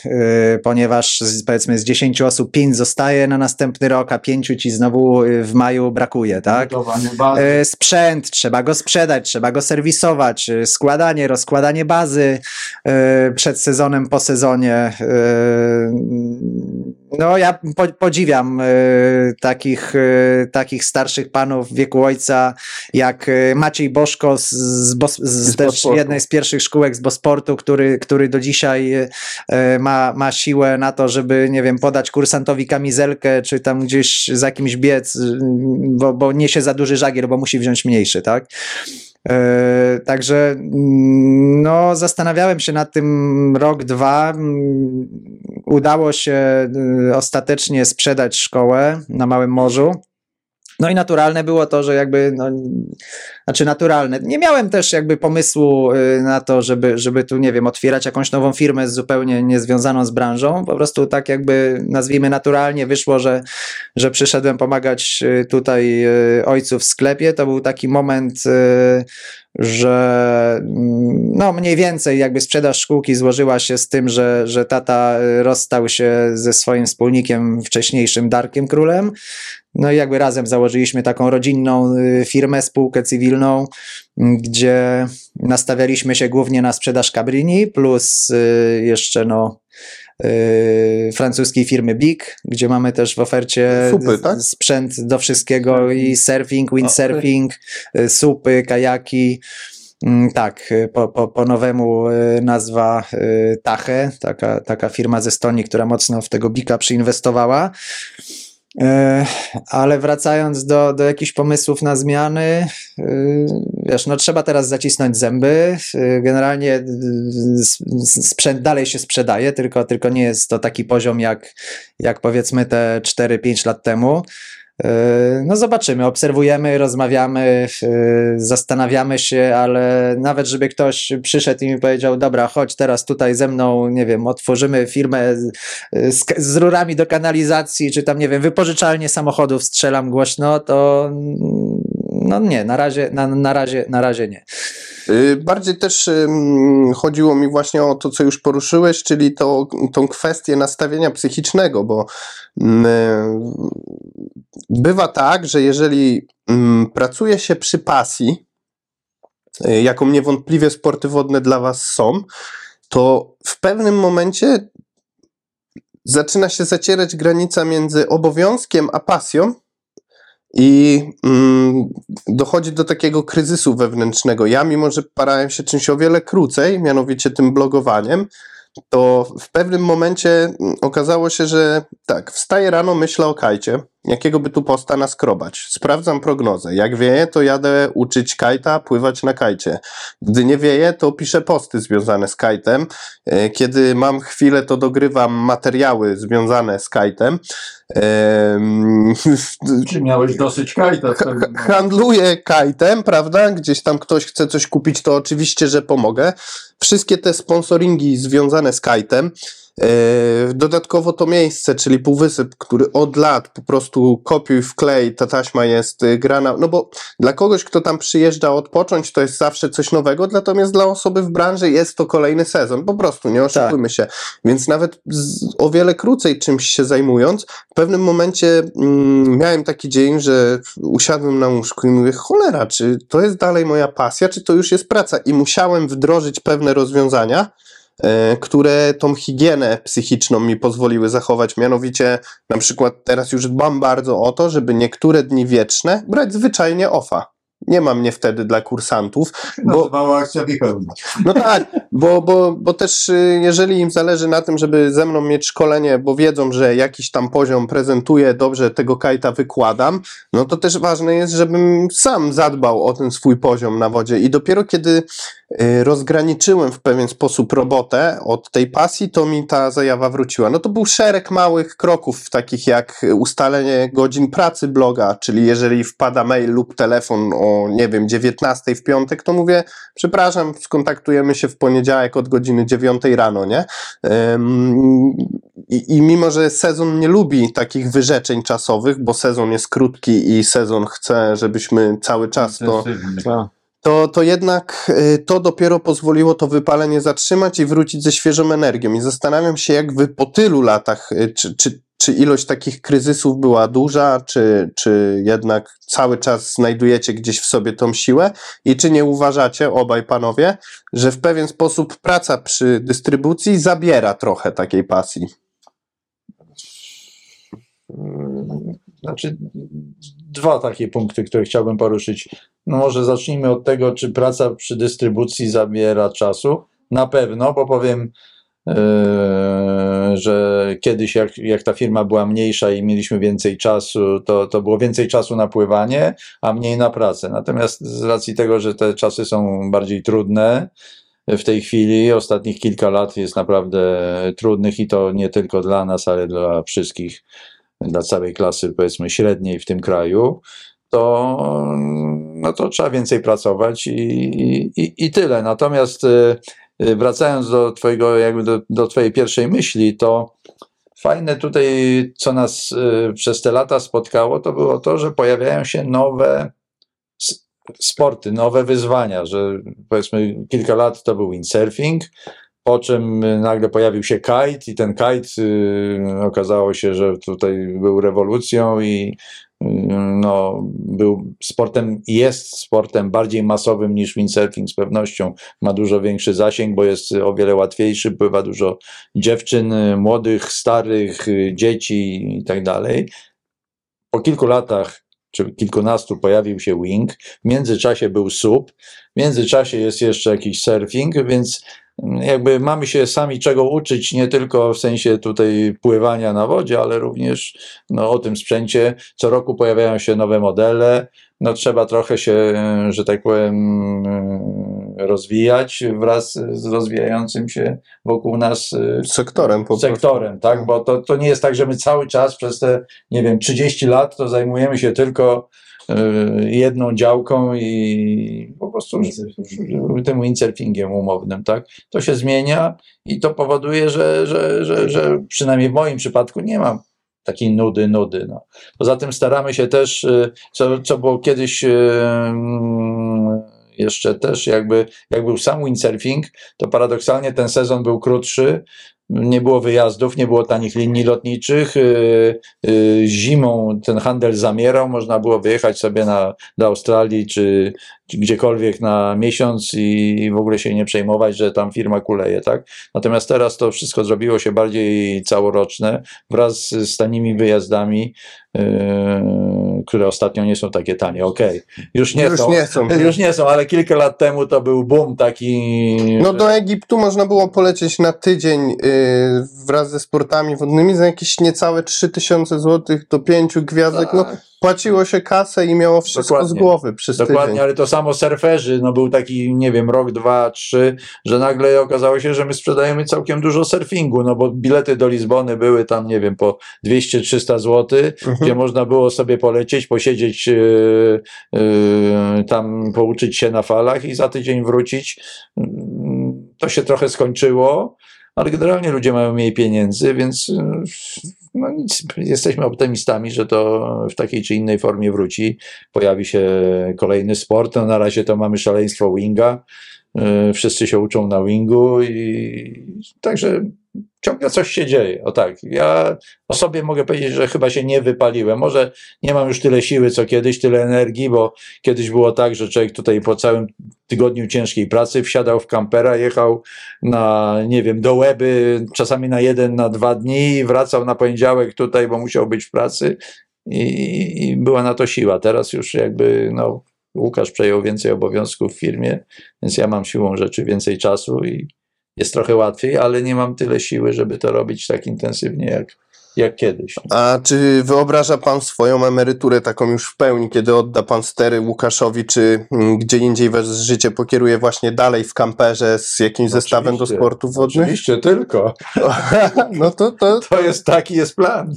y, ponieważ powiedzmy z 10 osób 5 zostaje na następny rok, a 5 ci znowu y, w maju brakuje, tak? Sprzęt, trzeba go sprzedać, trzeba go serwisować, składanie, rozkładanie bazy przed sezonem, po sezonie. No, ja po, podziwiam e, takich, e, takich starszych panów w wieku ojca, jak e, Maciej Boszko z, z, Bos, z, Z jednej z pierwszych szkółek z Bosportu, który, który do dzisiaj ma, ma siłę na to, żeby, nie wiem, podać kursantowi kamizelkę, czy tam gdzieś za kimś biec, y, bo, bo niesie za duży żagiel, bo musi wziąć mniejszy, tak? E, Także mm, no, zastanawiałem się nad tym rok, dwa. Mm, Udało się y, ostatecznie sprzedać szkołę na Małym Morzu. No i naturalne było to, że jakby, no, znaczy naturalne. Nie miałem też jakby pomysłu y, na to, żeby, żeby tu, nie wiem, otwierać jakąś nową firmę zupełnie niezwiązaną z branżą. Po prostu tak jakby, nazwijmy naturalnie, wyszło, że, że przyszedłem pomagać y, tutaj y, ojcu w sklepie. To był taki moment, że mm, no mniej więcej jakby sprzedaż szkółki złożyła się z tym, że, że tata rozstał się ze swoim wspólnikiem wcześniejszym Darkiem Królem. No i jakby razem założyliśmy taką rodzinną y, firmę, spółkę cywilną, m, gdzie nastawialiśmy się głównie na sprzedaż Cabrini, plus y, jeszcze no y, francuskiej firmy Big, gdzie mamy też w ofercie Supy, tak? sprzęt do wszystkiego i surfing, windsurfing, y, supy, kajaki. Mm, Tak, po, po, po nowemu nazwa Tache, taka, taka firma ze Estonii, która mocno w tego Bika przyinwestowała. E, Ale wracając do, do jakichś pomysłów na zmiany, y, wiesz, no trzeba teraz zacisnąć zęby. Y, Generalnie sprzęt dalej się sprzedaje, tylko, tylko nie jest to taki poziom jak, jak powiedzmy te 4-5 lat temu. Y, No zobaczymy, obserwujemy, rozmawiamy, y, zastanawiamy się, ale nawet żeby ktoś przyszedł i mi powiedział, dobra, chodź teraz tutaj ze mną, nie wiem, otworzymy firmę z, z, z rurami do kanalizacji, czy tam, nie wiem, wypożyczalnie samochodów strzelam głośno, to no nie, na razie, na, na razie, na razie nie. Y, Bardziej też ym, chodziło mi właśnie o to, co już poruszyłeś, czyli to, tą kwestię nastawienia psychicznego, bo mm, bywa tak, że jeżeli pracuje się przy pasji, y, jaką niewątpliwie sporty wodne dla Was są, to w pewnym momencie zaczyna się zacierać granica między obowiązkiem a pasją i mm, dochodzi do takiego kryzysu wewnętrznego. Ja, mimo że parałem się czymś o wiele krócej, mianowicie tym blogowaniem, to w pewnym momencie mm, okazało się, że tak, wstaję rano, myślę o kajcie, jakiego by tu posta naskrobać. Sprawdzam prognozę. Jak wieje, to jadę uczyć kajta, pływać na kajcie. Gdy nie wieje, to piszę posty związane z kajtem. E, Kiedy mam chwilę, to dogrywam materiały związane z kajtem. Em, Czy miałeś dosyć kajta? handluję kajtem, prawda? Gdzieś tam ktoś chce coś kupić, to oczywiście, że pomogę. Wszystkie te sponsoringi związane z kajtem. E, Dodatkowo to miejsce, czyli półwysyp, który od lat po prostu kopiuj w klej, ta taśma jest e, grana. No bo dla kogoś, kto tam przyjeżdża odpocząć, to jest zawsze coś nowego, natomiast dla osoby w branży jest to kolejny sezon. Po prostu, nie oszukujmy się. Więc nawet z, o wiele krócej czymś się zajmując, w pewnym momencie mm, miałem taki dzień, że usiadłem na łóżku i mówię, cholera, czy to jest dalej moja pasja, czy to już jest praca? I musiałem wdrożyć pewne rozwiązania, które tą higienę psychiczną mi pozwoliły zachować. Mianowicie, na przykład teraz już dbam bardzo o to, żeby niektóre dni wieczne brać zwyczajnie ofa. Nie ma mnie wtedy dla kursantów, bo, akcja no tak, bo, bo, bo też y, jeżeli im zależy na tym, żeby ze mną mieć szkolenie, bo wiedzą, że jakiś tam poziom prezentuję, dobrze tego kajta wykładam, no to też ważne jest, żebym sam zadbał o ten swój poziom na wodzie. I dopiero kiedy rozgraniczyłem w pewien sposób robotę od tej pasji, to mi ta zajawa wróciła. No to był szereg małych kroków, takich jak ustalenie godzin pracy bloga, czyli jeżeli wpada mail lub telefon o, nie wiem, 19 w piątek, to mówię, przepraszam, skontaktujemy się w poniedziałek od godziny 9 rano, nie? Ym, I, I mimo, że sezon nie lubi takich wyrzeczeń czasowych, bo sezon jest krótki i sezon chce, żebyśmy cały czas to to, to jednak y, to dopiero pozwoliło to wypalenie zatrzymać i wrócić ze świeżą energią. I zastanawiam się, jak wy po tylu latach, y, czy, czy, czy ilość takich kryzysów była duża, czy, czy jednak cały czas znajdujecie gdzieś w sobie tą siłę i czy nie uważacie, obaj panowie, że w pewien sposób praca przy dystrybucji zabiera trochę takiej pasji. Znaczy, dwa takie punkty, które chciałbym poruszyć. No może zacznijmy od tego, czy praca przy dystrybucji zabiera czasu. Na pewno, bo powiem, e, że kiedyś jak, jak ta firma była mniejsza i mieliśmy więcej czasu, to, to było więcej czasu na pływanie, a mniej na pracę. Natomiast z racji tego, że te czasy są bardziej trudne, w tej chwili, ostatnich kilka lat jest naprawdę trudnych i to nie tylko dla nas, ale dla wszystkich, dla całej klasy powiedzmy średniej w tym kraju, to, no to trzeba więcej pracować i, i, i tyle. Natomiast y, y, wracając do twojego, jakby do, do twojej pierwszej myśli, to fajne tutaj, co nas y, przez te lata spotkało, to było to, że pojawiają się nowe sporty, nowe wyzwania, że powiedzmy kilka lat to był windsurfing, po czym nagle pojawił się kite i ten kite y, okazało się, że tutaj był rewolucją i no, był sportem, jest sportem bardziej masowym niż windsurfing z pewnością. Ma dużo większy zasięg, bo jest o wiele łatwiejszy, pływa dużo dziewczyn, młodych, starych, dzieci i tak dalej. Po kilku latach czy kilkunastu pojawił się wing, w międzyczasie był sub, w międzyczasie jest jeszcze jakiś surfing, więc jakby mamy się sami czego uczyć, nie tylko w sensie tutaj pływania na wodzie, ale również no, o tym sprzęcie. Co roku pojawiają się nowe modele. No, trzeba trochę się, e, że tak powiem, e, rozwijać wraz z rozwijającym się wokół nas e, Sektorem po prostu. sektorem, tak? Bo to, to nie jest tak, że my cały czas przez te, nie wiem, 30 lat to zajmujemy się tylko jedną działką i po prostu tym windsurfingiem umownym, tak? To się zmienia i to powoduje, że, że, że, że przynajmniej w moim przypadku nie mam takiej nudy, nudy. No. Poza tym staramy się też, y, co, co było kiedyś y, mm, jeszcze też jakby, jak był sam windsurfing, to paradoksalnie ten sezon był krótszy, nie było wyjazdów, nie było tanich linii lotniczych. y, y, Zimą ten handel zamierał, można było wyjechać sobie na, do Australii czy, czy gdziekolwiek na miesiąc i w ogóle się nie przejmować, że tam firma kuleje, tak? Natomiast teraz to wszystko zrobiło się bardziej całoroczne wraz z tanimi wyjazdami, y, które ostatnio nie są takie tanie. Okej, już nie Już są. nie są. Już nie są, ale kilka lat temu to był boom taki. No do Egiptu można było polecieć na tydzień yy, wraz ze sportami wodnymi za jakieś niecałe 3000 zł do pięciu gwiazdek. No, Tak. Płaciło się kasę i miało wszystko Dokładnie. z głowy przez Dokładnie, tydzień. ale to samo surferzy, no był taki, nie wiem, rok, dwa, trzy, że nagle okazało się, że my sprzedajemy całkiem dużo surfingu, no bo bilety do Lizbony były tam, nie wiem, po 200-300 zł, Mhm. gdzie można było sobie polecieć, posiedzieć, yy, yy, tam pouczyć się na falach i za tydzień wrócić. Mm, To się trochę skończyło, ale generalnie ludzie mają mniej pieniędzy, więc no nic, jesteśmy optymistami, że to w takiej czy innej formie wróci. Pojawi się kolejny sport. No na razie to mamy szaleństwo winga. Yy, Wszyscy się uczą na wingu i także ciągle coś się dzieje. O tak, ja o sobie mogę powiedzieć, że chyba się nie wypaliłem. Może nie mam już tyle siły co kiedyś, tyle energii, bo kiedyś było tak, że człowiek tutaj po całym tygodniu ciężkiej pracy wsiadał w kampera, jechał na, nie wiem, do Łeby, czasami na jeden, na dwa dni i wracał na poniedziałek tutaj, bo musiał być w pracy i, i była na to siła. Teraz już jakby, no, Łukasz przejął więcej obowiązków w firmie, więc ja mam siłą rzeczy więcej czasu i jest trochę łatwiej, ale nie mam tyle siły, żeby to robić tak intensywnie jak, jak kiedyś. A czy wyobraża pan swoją emeryturę taką już w pełni, kiedy odda pan stery Łukaszowi, czy mm, gdzie indziej wasze życie pokieruje właśnie dalej w kamperze z jakimś zestawem do sportów wodnych? Oczywiście, tylko. No to, to, To jest taki jest plan.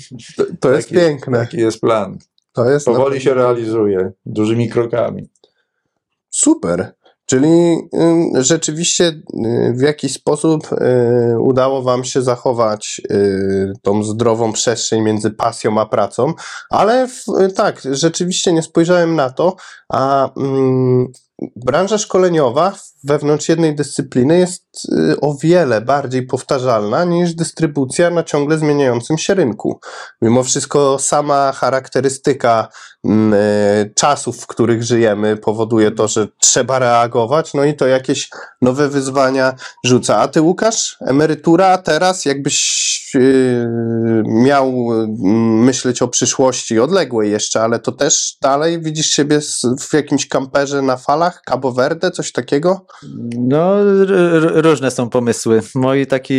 to jest Taki- piękne. Taki jest plan. To jest Powoli naprawdę- się realizuje, dużymi krokami. Super. Czyli y, rzeczywiście y, w jakiś sposób y, udało Wam się zachować tą zdrową przestrzeń między pasją a pracą, ale w, tak, rzeczywiście nie spojrzałem na to, a mm, branża szkoleniowa wewnątrz jednej dyscypliny jest y, o wiele bardziej powtarzalna niż dystrybucja na ciągle zmieniającym się rynku. Mimo wszystko sama charakterystyka mm, y, czasów, w których żyjemy, powoduje to, że trzeba reagować, no i to jakieś nowe wyzwania rzuca. A ty, Łukasz, emerytura teraz, jakbyś y, miał myśleć o przyszłości odległej jeszcze, ale to też dalej widzisz siebie s- w jakimś kamperze na falach, Cabo Verde, coś takiego? No, różne są pomysły. Mój taki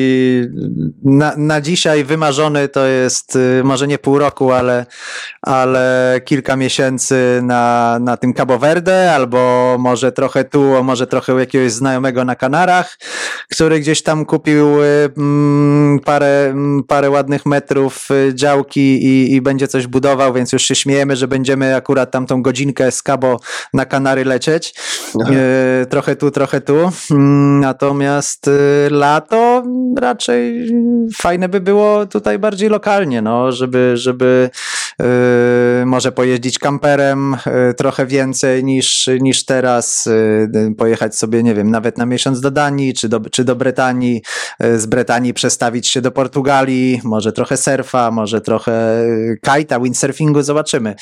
na, na dzisiaj wymarzony to jest y, może nie pół roku, ale, ale kilka miesięcy na, na tym Cabo Verde, albo może trochę tu, może trochę u jakiegoś znajomego na Kanarach, który gdzieś tam kupił y, mm, parę, mm, parę ładnych metrów y, działki i, i będzie coś budował, więc już się śmiejemy, że będziemy akurat tam tą godzinkę z Cabo na Kanary lecieć. E, trochę tu, trochę tu. Mm, Natomiast e, lato raczej fajne by było tutaj bardziej lokalnie, no, żeby, żeby e, może pojeździć kamperem e, trochę więcej niż, niż teraz, pojechać sobie, nie wiem, nawet na miesiąc do Danii czy do, czy do Brytanii, z Brytanii przestawić się do Portugalii, może trochę surfa, może trochę kajta, windsurfingu, zobaczymy.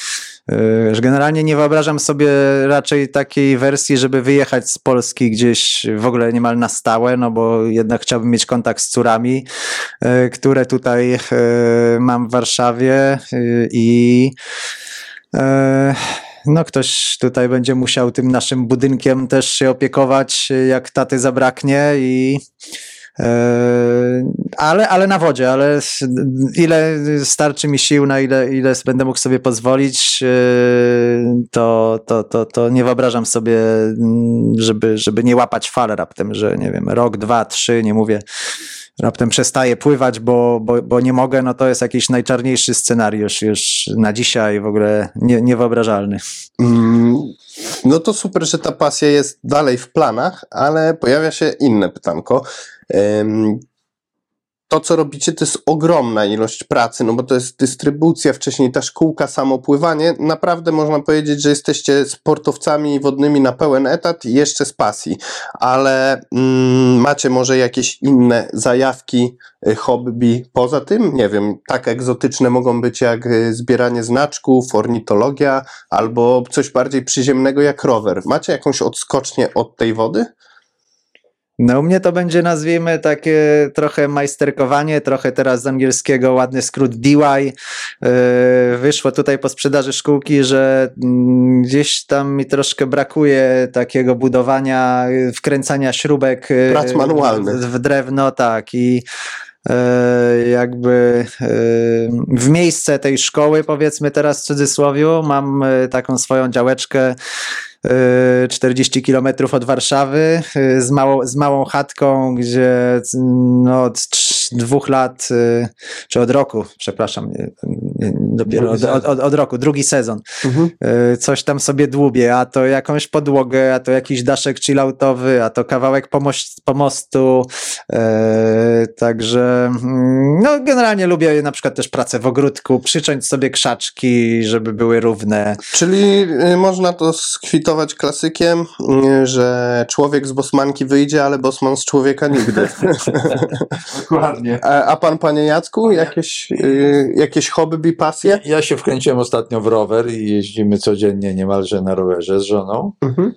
E, że Generalnie nie wyobrażam sobie raczej takiej wersji, żeby wyjechać z Polski gdzieś w ogóle niemal na stałe, no bo jednak chciałbym mieć kontakt z córami, e, które tutaj e, mam w Warszawie i no ktoś tutaj będzie musiał tym naszym budynkiem też się opiekować, jak taty zabraknie i ale, ale na wodzie, ale ile starczy mi sił, na ile, ile będę mógł sobie pozwolić, e, to, to, to, to nie wyobrażam sobie, mm, żeby, żeby nie łapać fal raptem, że nie wiem, rok, dwa, trzy, nie mówię, raptem przestaję pływać, bo, bo, bo nie mogę, no to jest jakiś najczarniejszy scenariusz już na dzisiaj w ogóle nie, niewyobrażalny. Mm, No to super, że ta pasja jest dalej w planach, ale pojawia się inne pytanko. To, co robicie, to jest ogromna ilość pracy, no bo to jest dystrybucja, wcześniej ta szkółka, samopływanie. Naprawdę można powiedzieć, że jesteście sportowcami wodnymi na pełen etat i jeszcze z pasji. Ale mm, macie może jakieś inne zajawki, y, hobby poza tym? Nie wiem, tak egzotyczne mogą być jak y, zbieranie znaczków, ornitologia, albo coś bardziej przyziemnego jak rower. Macie jakąś odskocznię od tej wody? No u mnie to będzie nazwijmy takie trochę majsterkowanie, trochę teraz z angielskiego ładny skrót DY. Yy, Wyszło tutaj po sprzedaży szkółki, że mm, gdzieś tam mi troszkę brakuje takiego budowania, yy, wkręcania śrubek yy, Prac manualnych. w, drewno, tak i jakby yy, w miejsce tej szkoły, powiedzmy teraz w cudzysłowiu, mam yy, taką swoją działeczkę y, 40 kilometrów od Warszawy z, małą, z małą chatką, gdzie no, dwóch lat, y, czy od roku, przepraszam, nie, nie, dopiero od, od, od, roku, drugi sezon, Mhm. y, coś tam sobie dłubię, a to jakąś podłogę, a to jakiś daszek chilloutowy, a to kawałek pomost, pomostu, y, także mm, no generalnie lubię na przykład też pracę w ogródku, przyciąć sobie krzaczki, żeby były równe, Czyli y, można to skwitować klasykiem, y, że człowiek z bosmanki wyjdzie, ale bosman z człowieka nigdy. Dokładnie. A, a pan, panie Jacku, jakieś, y, jakieś hobby, pasje? Ja się wkręciłem ostatnio w rower i jeździmy codziennie niemalże na rowerze z żoną. Mhm.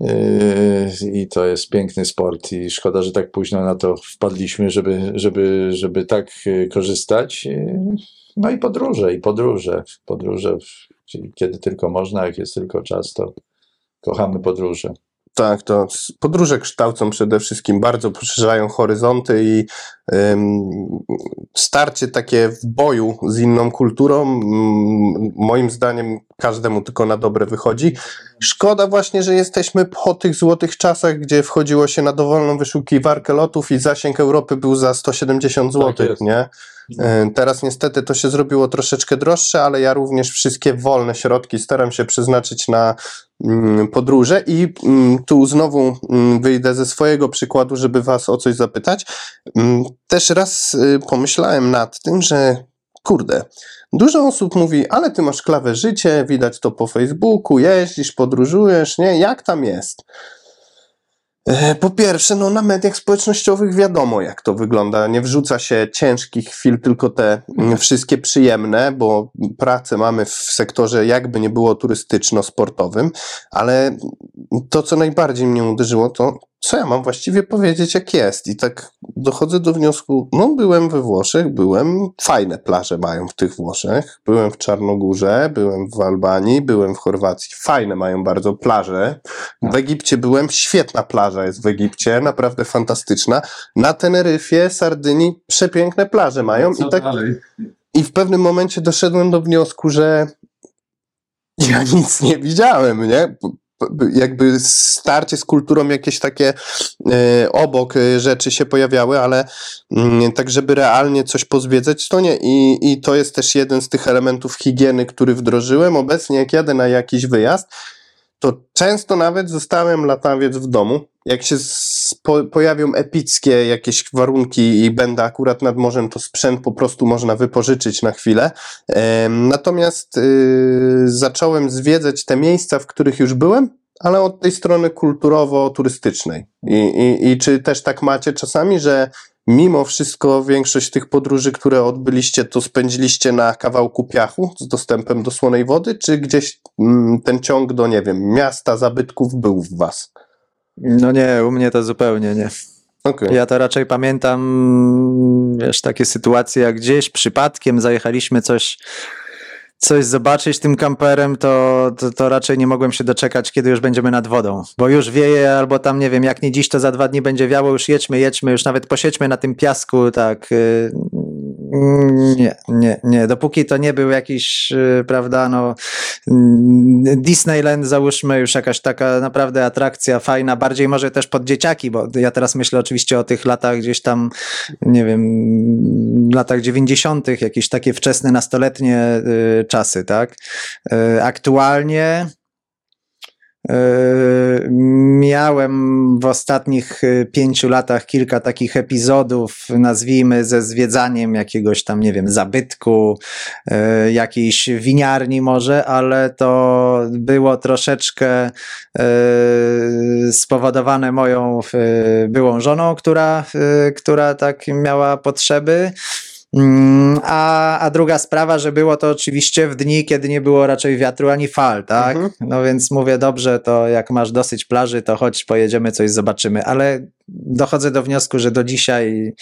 Yy, I to jest piękny sport i szkoda, że tak późno na to wpadliśmy, żeby, żeby, żeby tak yy, korzystać. Yy, No i podróże, i podróże. Podróże, czyli kiedy tylko można, jak jest tylko czas, to kochamy podróże. Tak, to podróże kształcą przede wszystkim, bardzo poszerzają horyzonty i starcie takie w boju z inną kulturą, moim zdaniem każdemu tylko na dobre wychodzi. Szkoda właśnie, że jesteśmy po tych złotych czasach, gdzie wchodziło się na dowolną wyszukiwarkę lotów i zasięg Europy był za 170 zł, Tak nie? E, Teraz niestety to się zrobiło troszeczkę droższe, ale ja również wszystkie wolne środki staram się przeznaczyć na podróże i mm, tu znowu mm, wyjdę ze swojego przykładu, żeby was o coś zapytać. Mm, Też raz y, pomyślałem nad tym, że kurde, dużo osób mówi, ale ty masz klawe życie, widać to po Facebooku, jeździsz, podróżujesz, nie? Jak tam jest? E, Po pierwsze, no na mediach społecznościowych wiadomo, jak to wygląda. Nie wrzuca się ciężkich chwil, tylko te mm, wszystkie przyjemne, bo pracę mamy w sektorze jakby nie było turystyczno-sportowym, ale to, co najbardziej mnie uderzyło, to co ja mam właściwie powiedzieć, jak jest. I tak dochodzę do wniosku, no byłem we Włoszech, byłem, fajne plaże mają w tych Włoszech, byłem w Czarnogórze, byłem w Albanii, byłem w Chorwacji, fajne mają bardzo plaże. W Egipcie byłem, świetna plaża jest w Egipcie, naprawdę fantastyczna. Na Teneryfie, Sardynii przepiękne plaże mają i tak i w pewnym momencie doszedłem do wniosku, że ja nic nie widziałem, nie? Jakby starcie z kulturą jakieś takie e, obok e, rzeczy się pojawiały, ale mm, tak, żeby realnie coś pozwiedzać, to nie. I, I to jest też jeden z tych elementów higieny, który wdrożyłem. Obecnie, jak jadę na jakiś wyjazd, to często nawet zostałem latawiec w domu. Jak się spo, pojawią epickie jakieś warunki i będę akurat nad morzem, to sprzęt po prostu można wypożyczyć na chwilę. Natomiast y, zacząłem zwiedzać te miejsca, w których już byłem, ale od tej strony kulturowo-turystycznej. I, i, I czy też tak macie czasami, że mimo wszystko większość tych podróży, które odbyliście, to spędziliście na kawałku piachu z dostępem do słonej wody, czy gdzieś mm, ten ciąg do, nie wiem, miasta, zabytków był w was? No nie, u mnie to zupełnie nie. Okej. Ja to raczej pamiętam, wiesz, takie sytuacje, jak gdzieś przypadkiem zajechaliśmy coś, coś zobaczyć tym kamperem, to, to, to raczej nie mogłem się doczekać, kiedy już będziemy nad wodą, bo już wieje, albo tam, nie wiem, jak nie dziś, to za dwa dni będzie wiało, już jedźmy, jedźmy, już nawet posiedźmy na tym piasku, tak. Nie, nie, nie. Dopóki to nie był jakiś, y, prawda, no, mm, Disneyland, załóżmy, już jakaś taka naprawdę atrakcja fajna, bardziej może też pod dzieciaki, bo ja teraz myślę oczywiście o tych latach gdzieś tam, nie wiem, latach 90., jakieś takie wczesne, nastoletnie y, czasy, tak? Y, aktualnie miałem w ostatnich y, pięciu latach kilka takich epizodów, nazwijmy ze zwiedzaniem jakiegoś tam, nie wiem, zabytku, y, jakiejś winiarni może, ale to było troszeczkę spowodowane moją byłą żoną, która, która tak miała potrzeby. Mm, A, a druga sprawa, że było to oczywiście w dni, kiedy nie było raczej wiatru ani fal, tak? Mhm. No więc mówię, dobrze, to jak masz dosyć plaży, to chodź, pojedziemy, coś zobaczymy. Ale dochodzę do wniosku, że do dzisiaj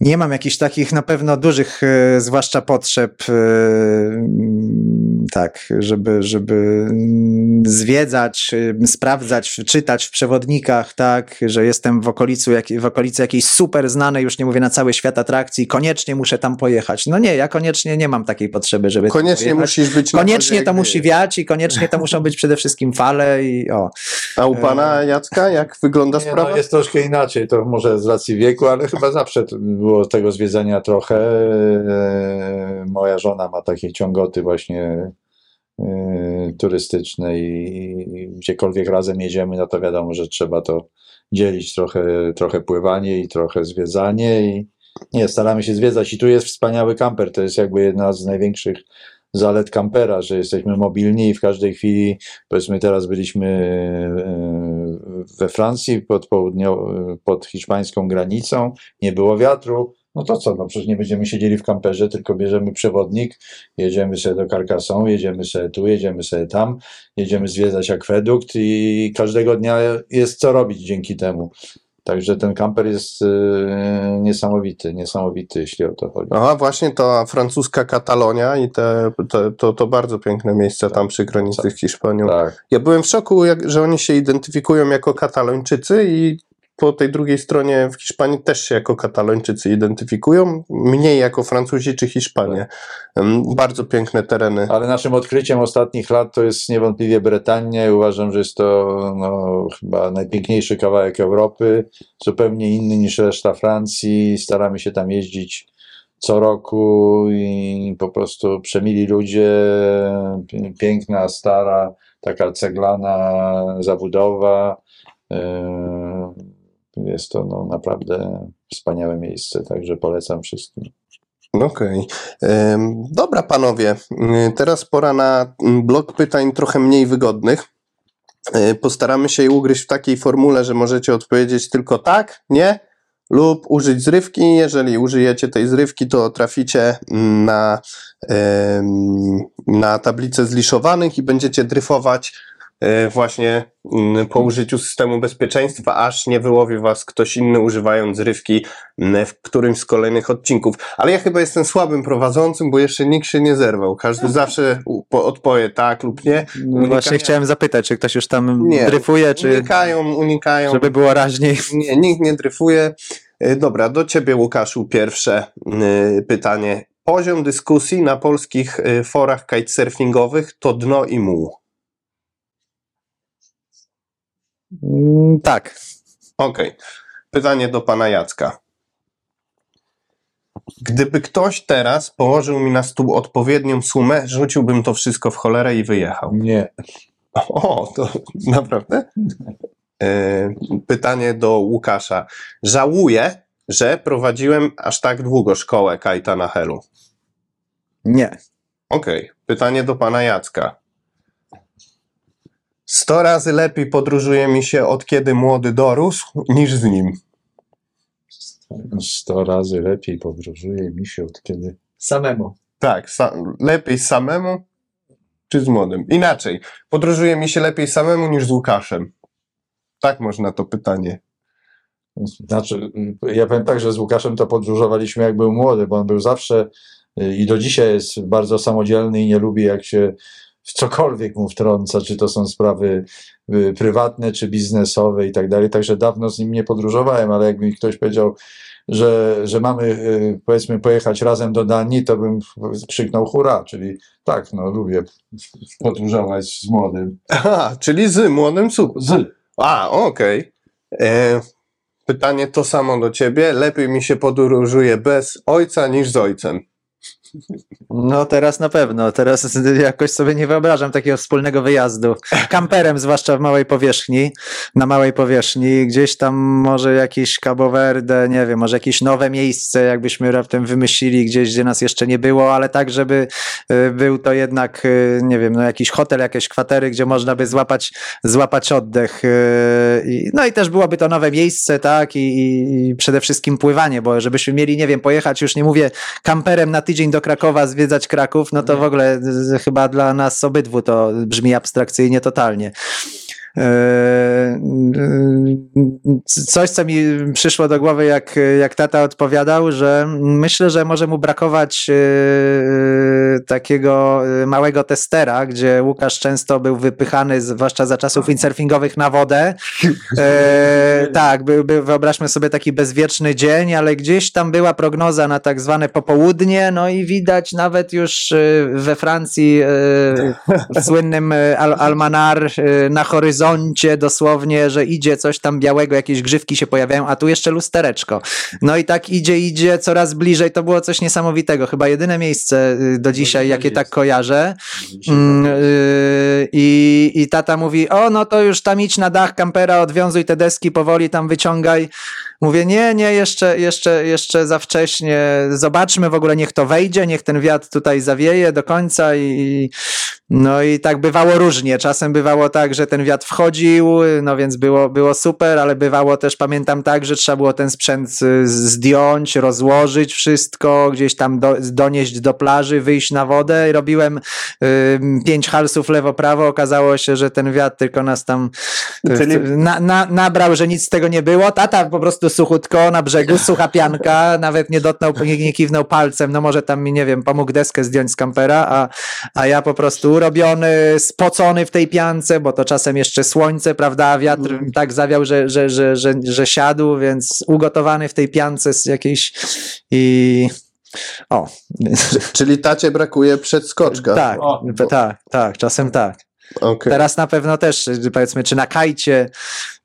nie mam jakichś takich na pewno dużych, e, zwłaszcza potrzeb, mm, tak, żeby, żeby mm, zwiedzać, e, sprawdzać, czytać w przewodnikach, tak, że jestem w, okolicu, jak, w okolicy jakiejś super znanej, już nie mówię na cały świat atrakcji, koniecznie muszę tam pojechać. No nie, ja koniecznie nie mam takiej potrzeby, żeby tam Koniecznie musisz być na Koniecznie to musi wiać i koniecznie to muszą być przede wszystkim fale i o. A u pana Jacka, jak wygląda Nie, sprawa? no, jest troszkę inaczej, to może z racji wieku, ale chyba zawsze było tego zwiedzania trochę. E, Moja żona ma takie ciągoty właśnie e, turystyczne i gdziekolwiek razem jedziemy, no to wiadomo, że trzeba to dzielić trochę, trochę pływanie i trochę zwiedzanie i nie, staramy się zwiedzać. I tu jest wspaniały kamper, to jest jakby jedna z największych zalet kampera, że jesteśmy mobilni i w każdej chwili Powiedzmy, teraz byliśmy e, we Francji pod, południo, pod hiszpańską granicą, nie było wiatru. No to co, no przecież nie będziemy siedzieli w kamperze, tylko bierzemy przewodnik, jedziemy sobie do Carcassonne, jedziemy sobie tu, jedziemy sobie tam, jedziemy zwiedzać akwedukt i każdego dnia jest co robić dzięki temu. Także ten kamper jest e, niesamowity, niesamowity, jeśli o to chodzi. Aha, właśnie to francuska Katalonia i te, te, to, to bardzo piękne miejsca tam przy granicy z Hiszpanią. Tak. Ja byłem w szoku, jak, że oni się identyfikują jako Katalończycy i po tej drugiej stronie w Hiszpanii też się jako Katalończycy identyfikują, mniej jako Francuzi czy Hiszpanie. Bardzo piękne tereny. Ale naszym odkryciem ostatnich lat to jest niewątpliwie Bretania uważam, że jest to no, chyba najpiękniejszy kawałek Europy, zupełnie inny niż reszta Francji. Staramy się tam jeździć co roku i po prostu przemili ludzie, pi- piękna, stara, taka ceglana zabudowa. Jest to no, naprawdę wspaniałe miejsce, także polecam wszystkim. Okej. Em, Dobra, panowie. Y, Teraz pora na blok pytań trochę mniej wygodnych. Y, Postaramy się je ugryźć w takiej formule, że możecie odpowiedzieć tylko tak, nie lub użyć zrywki. Jeżeli użyjecie tej zrywki, to traficie na, na tablicę zliszowanych i będziecie dryfować e, właśnie mm, po użyciu systemu bezpieczeństwa, aż nie wyłowi was ktoś inny używając zrywki mm, w którymś z kolejnych odcinków. Ale ja chyba jestem słabym prowadzącym, bo jeszcze nikt się nie zerwał. Każdy zawsze u- po- odpowie tak lub nie. No Właśnie chciałem zapytać, czy ktoś już tam Nie, dryfuje, czy Unikają, unikają. żeby było raźniej. Nie, nikt nie dryfuje. E, Dobra, do ciebie Łukaszu pierwsze y, pytanie. Poziom dyskusji na polskich forach kitesurfingowych to dno i muł. Mm, Tak. Okej. Pytanie do pana Jacka. Gdyby ktoś teraz położył mi na stół odpowiednią sumę, rzuciłbym to wszystko w cholerę i wyjechał. Nie, O, to naprawdę? E, Pytanie do Łukasza. Żałuję, że prowadziłem aż tak długo szkołę kajta na Helu. Nie. Okej. Pytanie do pana Jacka. Sto razy lepiej podróżuje mi się od kiedy młody dorósł, niż z nim. 100 razy lepiej podróżuje mi się od kiedy. Samemu. Tak, sa- lepiej samemu czy z młodym? Inaczej. Podróżuje mi się lepiej samemu niż z Łukaszem. Tak można to pytanie. Znaczy, ja powiem tak, że z Łukaszem to podróżowaliśmy jak był młody, bo on był zawsze y, i do dzisiaj jest bardzo samodzielny i nie lubi jak się cokolwiek mu wtrąca, czy to są sprawy y, prywatne, czy biznesowe i tak dalej. Także dawno z nim nie podróżowałem, ale jakby mi ktoś powiedział, że, że mamy y, powiedzmy pojechać razem do Danii, to bym krzyknął hurra, czyli tak, no lubię podróżować z młodym. Aha, czyli z młodym super. Z. A, okej. E, Pytanie to samo do ciebie. Lepiej mi się podróżuje bez ojca niż z ojcem. No teraz na pewno, teraz jakoś sobie nie wyobrażam takiego wspólnego wyjazdu. Kamperem, zwłaszcza w małej powierzchni, na małej powierzchni, gdzieś tam może jakieś Cabo Verde, nie wiem, może jakieś nowe miejsce, jakbyśmy raptem wymyślili gdzieś, gdzie nas jeszcze nie było, ale tak, żeby y, był to jednak, y, nie wiem, no jakiś hotel, jakieś kwatery, gdzie można by złapać, złapać oddech. y, No i też byłoby to nowe miejsce, tak, i, i przede wszystkim pływanie, bo żebyśmy mieli, nie wiem, pojechać, już nie mówię kamperem na tydzień do Krakowa, zwiedzać Kraków, no to w ogóle chyba dla nas obydwu to brzmi abstrakcyjnie totalnie. Eee, Coś, co mi przyszło do głowy, jak, jak tata odpowiadał, że myślę, że może mu brakować e, takiego e, małego testera, gdzie Łukasz często był wypychany, zwłaszcza za czasów windsurfingowych, na wodę. E, tak, był, był, wyobraźmy sobie taki bezwieczny dzień, ale gdzieś tam była prognoza na tak zwane popołudnie, no i widać nawet już e, we Francji e, w słynnym Al Almanar na horyzoncie dosłownie, że idzie coś tam białego, jakieś grzywki się pojawiają, a tu jeszcze lustereczko. No i tak idzie, idzie coraz bliżej, to było coś niesamowitego, chyba jedyne miejsce y, do dzisiaj, jakie jest. tak kojarzę. Mm, y, I, I tata mówi, o no to już tam idź na dach kampera, odwiązuj te deski, powoli tam wyciągaj. Mówię, nie, nie, jeszcze, jeszcze, jeszcze za wcześnie. Zobaczmy w ogóle, niech to wejdzie, niech ten wiatr tutaj zawieje do końca i no i tak bywało różnie. Czasem bywało tak, że ten wiatr wchodził, no więc było, było super, ale bywało też, pamiętam tak, że trzeba było ten sprzęt y, zdjąć, rozłożyć wszystko, gdzieś tam do, donieść do plaży, wyjść na wodę i robiłem y, pięć halsów lewo-prawo. Okazało się, że ten wiatr tylko nas tam y, Czyli- na, na, nabrał, że nic z tego nie było. Tata po prostu suchutko na brzegu, sucha pianka, nawet nie dotknął, nie, nie kiwnął palcem, no może tam mi, nie wiem, pomógł deskę zdjąć z kampera, a, a ja po prostu urobiony, spocony w tej piance, bo to czasem jeszcze słońce, prawda, wiatr tak zawiał, że, że, że, że, że siadł, więc ugotowany w tej piance z jakiejś i o, Czyli tacie brakuje przedskoczka. tak, O, bo- tak, tak, czasem tak. Okej. Teraz na pewno też, powiedzmy, czy na kajcie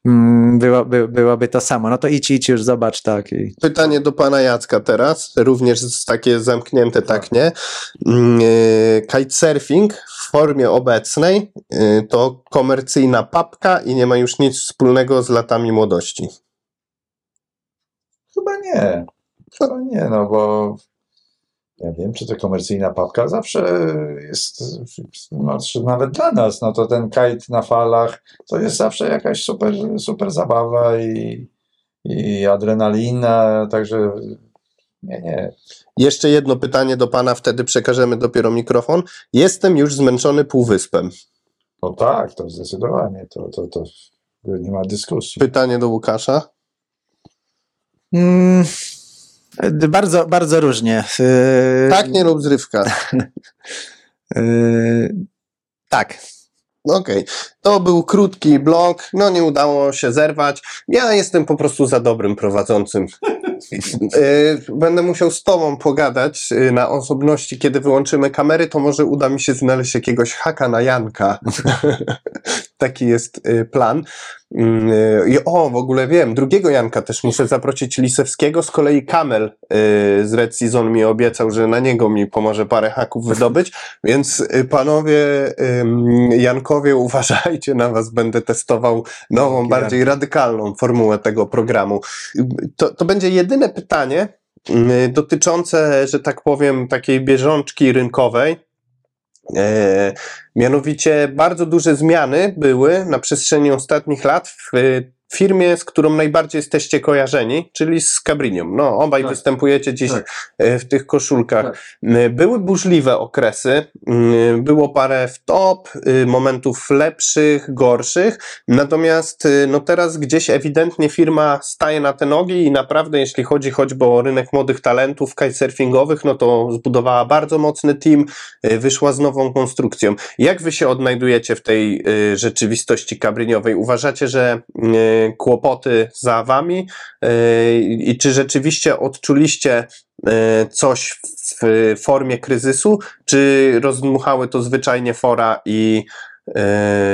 mm, było, by, byłoby to samo. No to idź, idź już, zobacz, tak. I... Pytanie do pana Jacka teraz, również takie zamknięte, tak nie? Mm, e, Kitesurfing w formie obecnej e, to komercyjna papka i nie ma już nic wspólnego z latami młodości. Chyba nie. Chyba nie, no bo ja wiem, czy to komercyjna papka zawsze jest, no, nawet dla nas, no to ten kite na falach to jest zawsze jakaś super, super zabawa i, i adrenalina, także nie, nie. Jeszcze jedno pytanie do pana, wtedy przekażemy dopiero mikrofon. Jestem już zmęczony półwyspem. No tak, to zdecydowanie, to, to, to nie ma dyskusji. Pytanie do Łukasza. Mm, bardzo, bardzo różnie. Y, Tak, nie lub zrywka. y, tak. Okej, to był krótki blog, no nie udało się zerwać. Ja jestem po prostu za dobrym prowadzącym. Y, Będę musiał z tobą pogadać y, na osobności, kiedy wyłączymy kamery, to może uda mi się znaleźć jakiegoś haka na Janka. Taki jest y, plan. Mm, y, I o, w ogóle wiem, drugiego Janka też muszę zaprosić Lisewskiego, z kolei Kamel y, z Red Season mi obiecał, że na niego mi pomoże parę haków wydobyć, więc panowie Jankowie, uważajcie na was, będę testował nową, Dzięki, bardziej radykalną formułę tego programu. To, to będzie jedyne pytanie dotyczące, że tak powiem, takiej bieżączki rynkowej. E, mianowicie bardzo duże zmiany były na przestrzeni ostatnich lat w, firmie, z którą najbardziej jesteście kojarzeni, czyli z Cabrinią. No, obaj Tak. występujecie dziś Tak. e, w tych koszulkach. Tak. E, Były burzliwe okresy, było parę w top, y, momentów lepszych, gorszych, natomiast no teraz gdzieś ewidentnie firma staje na te nogi i naprawdę jeśli chodzi choćby o rynek młodych talentów kitesurfingowych, no to zbudowała bardzo mocny team, wyszła z nową konstrukcją. Jak wy się odnajdujecie w tej rzeczywistości kabriniowej? Uważacie, że kłopoty za wami y, i czy rzeczywiście odczuliście y, coś w formie kryzysu, czy rozdmuchały to zwyczajnie fora i,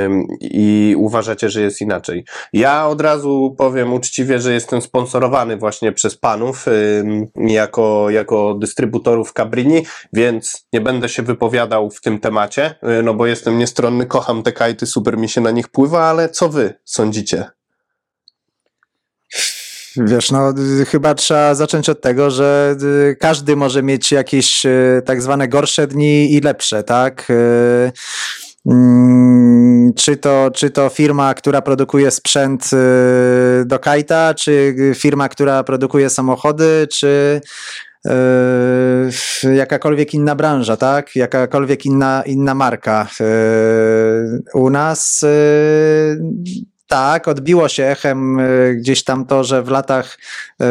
ym, i uważacie, że jest inaczej? Ja od razu powiem uczciwie, że jestem sponsorowany właśnie przez panów jako, jako dystrybutorów Cabrini, więc nie będę się wypowiadał w tym temacie, no bo jestem niestronny, kocham te kajty, super mi się na nich pływa, ale co wy sądzicie? Wiesz, no chyba trzeba zacząć od tego, że y, każdy może mieć jakieś y, tak zwane gorsze dni i lepsze, tak? Y, mm, Czy to, czy to firma, która produkuje sprzęt do kajta, czy firma, która produkuje samochody, czy jakakolwiek inna branża, tak? Jakakolwiek inna, inna marka. U nas tak, odbiło się echem y, gdzieś tam to, że w latach y,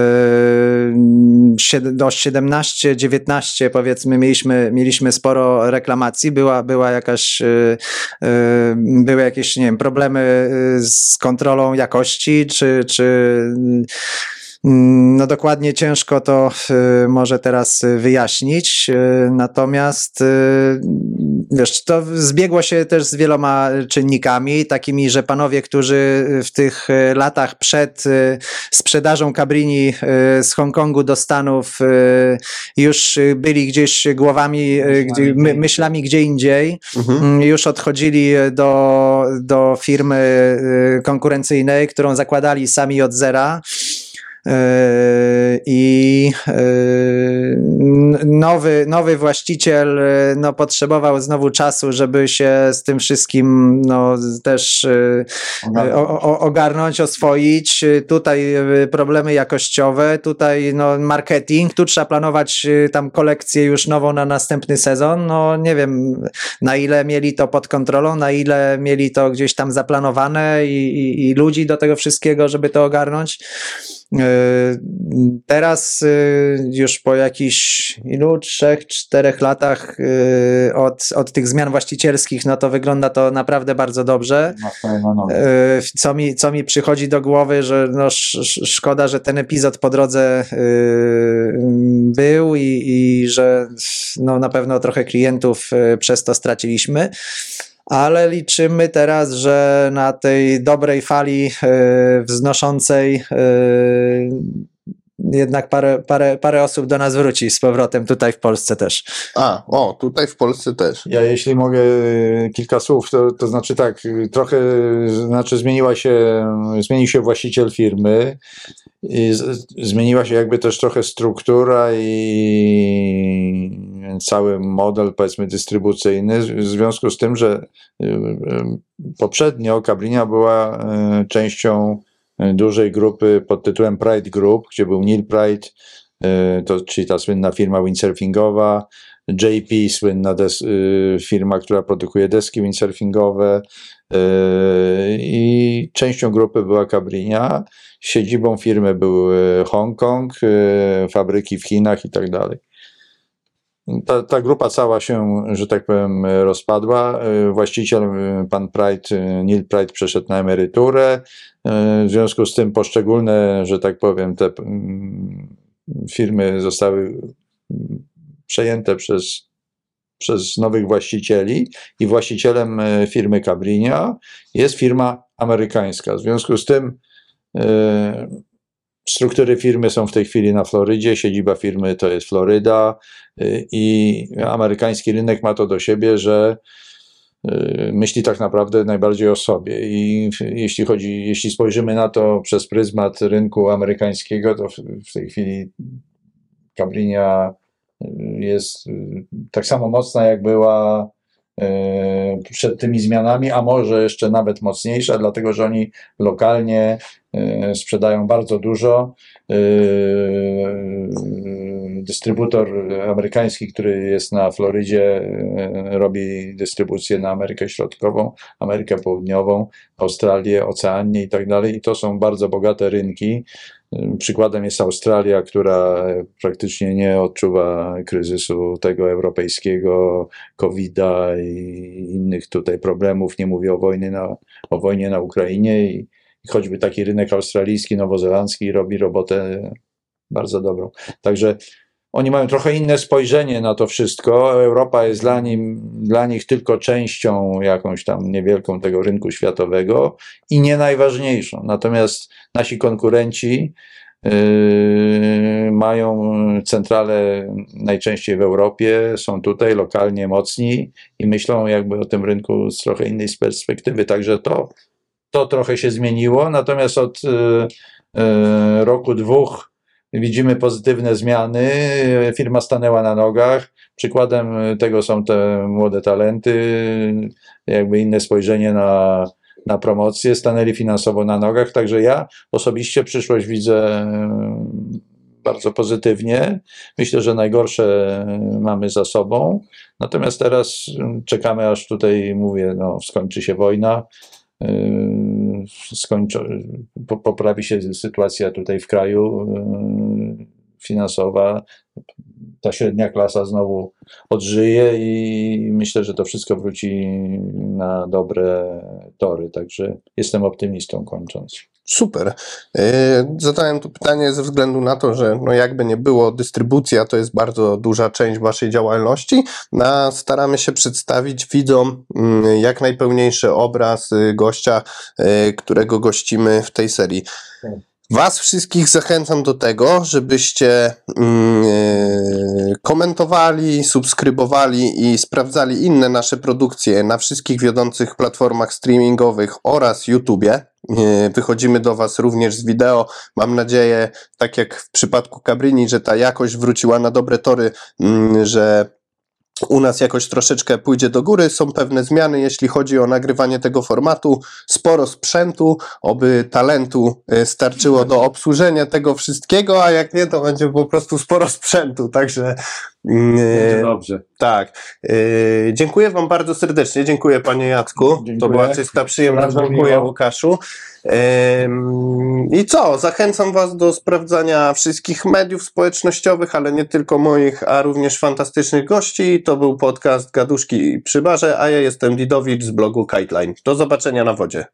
do 17-19 powiedzmy mieliśmy, mieliśmy sporo reklamacji, była, była jakaś, y, były jakieś, nie wiem, problemy z kontrolą jakości, czy, czy No dokładnie ciężko to y, może teraz y, wyjaśnić, y, natomiast wiesz, to zbiegło się też z wieloma czynnikami, takimi, że panowie, którzy w tych latach przed sprzedażą Cabrini z Hongkongu do Stanów już byli gdzieś głowami, gdzie, my, myślami gdzie indziej, Mhm. Mm, już odchodzili do, do firmy konkurencyjnej, którą zakładali sami od zera. Yy, I n- nowy, nowy właściciel yy, no, potrzebował znowu czasu, żeby się z tym wszystkim no, też o, o, ogarnąć, oswoić. Tutaj problemy jakościowe, tutaj no, marketing, tu trzeba planować tam kolekcję już nową na następny sezon. No nie wiem, na ile mieli to pod kontrolą, na ile mieli to gdzieś tam zaplanowane i, i, i ludzi do tego wszystkiego, żeby to ogarnąć. Yy, Teraz yy, już po jakichś ilu, trzech, czterech latach yy, od, od tych zmian właścicielskich, no to wygląda to naprawdę bardzo dobrze. Yy, Co mi, co mi przychodzi do głowy, że no sz, sz- szkoda, że ten epizod po drodze yy, był i, i że no na pewno trochę klientów przez to straciliśmy. Ale liczymy teraz, że na tej dobrej fali yy, wznoszącej yy, jednak parę, parę, parę osób do nas wróci z powrotem tutaj w Polsce też. A, o, tutaj w Polsce też. Ja jeśli mogę kilka słów, to, to znaczy tak, trochę znaczy zmieniła się, zmienił się właściciel firmy, i z, zmieniła się jakby też trochę struktura i cały model powiedzmy dystrybucyjny w związku z tym, że y, y, poprzednio Kablinia była y, częścią dużej grupy pod tytułem Pride Group, gdzie był Neil Pride, y, to, czyli ta słynna firma windsurfingowa, JP, słynna des, y, firma, która produkuje deski windsurfingowe y, i częścią grupy była Cabrinia, siedzibą firmy był Hongkong, fabryki w Chinach i tak dalej. Ta, ta grupa cała się, że tak powiem, rozpadła. Y, Właściciel, y, pan Pride, y, Neil Pride przeszedł na emeryturę. W związku z tym poszczególne, że tak powiem, te mm, firmy zostały mm, przejęte przez, przez nowych właścicieli i właścicielem firmy Cabrinia jest firma amerykańska. W związku z tym e, struktury firmy są w tej chwili na Florydzie, siedziba firmy to jest Floryda e, i amerykański rynek ma to do siebie, że e, myśli tak naprawdę najbardziej o sobie. I jeśli chodzi, jeśli spojrzymy na to przez pryzmat rynku amerykańskiego, to w, tej chwili Cabrinia jest y, tak samo mocna, jak była y, przed tymi zmianami, a może jeszcze nawet mocniejsza, dlatego że oni lokalnie sprzedają bardzo dużo. E, Dystrybutor amerykański, który jest na Florydzie, robi dystrybucję na Amerykę Środkową, Amerykę Południową, Australię, Oceanię i tak dalej. I to są bardzo bogate rynki. Przykładem jest Australia, która praktycznie nie odczuwa kryzysu tego europejskiego, COVID-a i innych tutaj problemów. Nie mówię o wojnie na, o wojnie na Ukrainie i choćby taki rynek australijski, nowozelandzki robi robotę bardzo dobrą. Także oni mają trochę inne spojrzenie na to wszystko. Europa jest dla, nim, dla nich tylko częścią jakąś tam niewielką tego rynku światowego i nie najważniejszą. Natomiast nasi konkurenci yy, mają centrale najczęściej w Europie, są tutaj lokalnie mocni i myślą jakby o tym rynku z trochę innej perspektywy. Także to, to trochę się zmieniło. Natomiast od yy, yy, roku, dwóch widzimy pozytywne zmiany. Firma stanęła na nogach. Przykładem tego są te młode talenty, jakby inne spojrzenie na, na promocję. Stanęli finansowo na nogach. Także ja osobiście przyszłość widzę bardzo pozytywnie. Myślę, że najgorsze mamy za sobą. Natomiast teraz czekamy, aż tutaj mówię, no, skończy się wojna skończy, po- poprawi się sytuacja tutaj w kraju yy, finansowa, ta średnia klasa znowu odżyje i myślę, że to wszystko wróci na dobre tory. Także jestem optymistą kończąc. Super. Yy, Zadałem to pytanie ze względu na to, że no jakby nie było, dystrybucja to jest bardzo duża część waszej działalności. A staramy się przedstawić widzom mm, jak najpełniejszy obraz y, gościa, y, którego gościmy w tej serii. Was wszystkich zachęcam do tego, żebyście mm, e, komentowali, subskrybowali i sprawdzali inne nasze produkcje na wszystkich wiodących platformach streamingowych oraz YouTubie. E, Wychodzimy do Was również z wideo. Mam nadzieję, tak jak w przypadku Cabrini, że ta jakość wróciła na dobre tory, mm, że u nas jakoś troszeczkę pójdzie do góry. Są pewne zmiany, jeśli chodzi o nagrywanie tego formatu. Sporo sprzętu, oby talentu e, starczyło do obsłużenia tego wszystkiego, a jak nie, to będzie po prostu sporo sprzętu. Także mm, e, dobrze. tak. E, dziękuję Wam bardzo serdecznie. Dziękuję Panie Jacku. To Dziękuję. była czysta przyjemność. Dziękuję. Łukaszu. I co? Zachęcam Was do sprawdzania wszystkich mediów społecznościowych, ale nie tylko moich, a również fantastycznych gości. To był podcast Gaduszki przy barze, a ja jestem Didowicz z blogu Kiteline. Do zobaczenia na wodzie.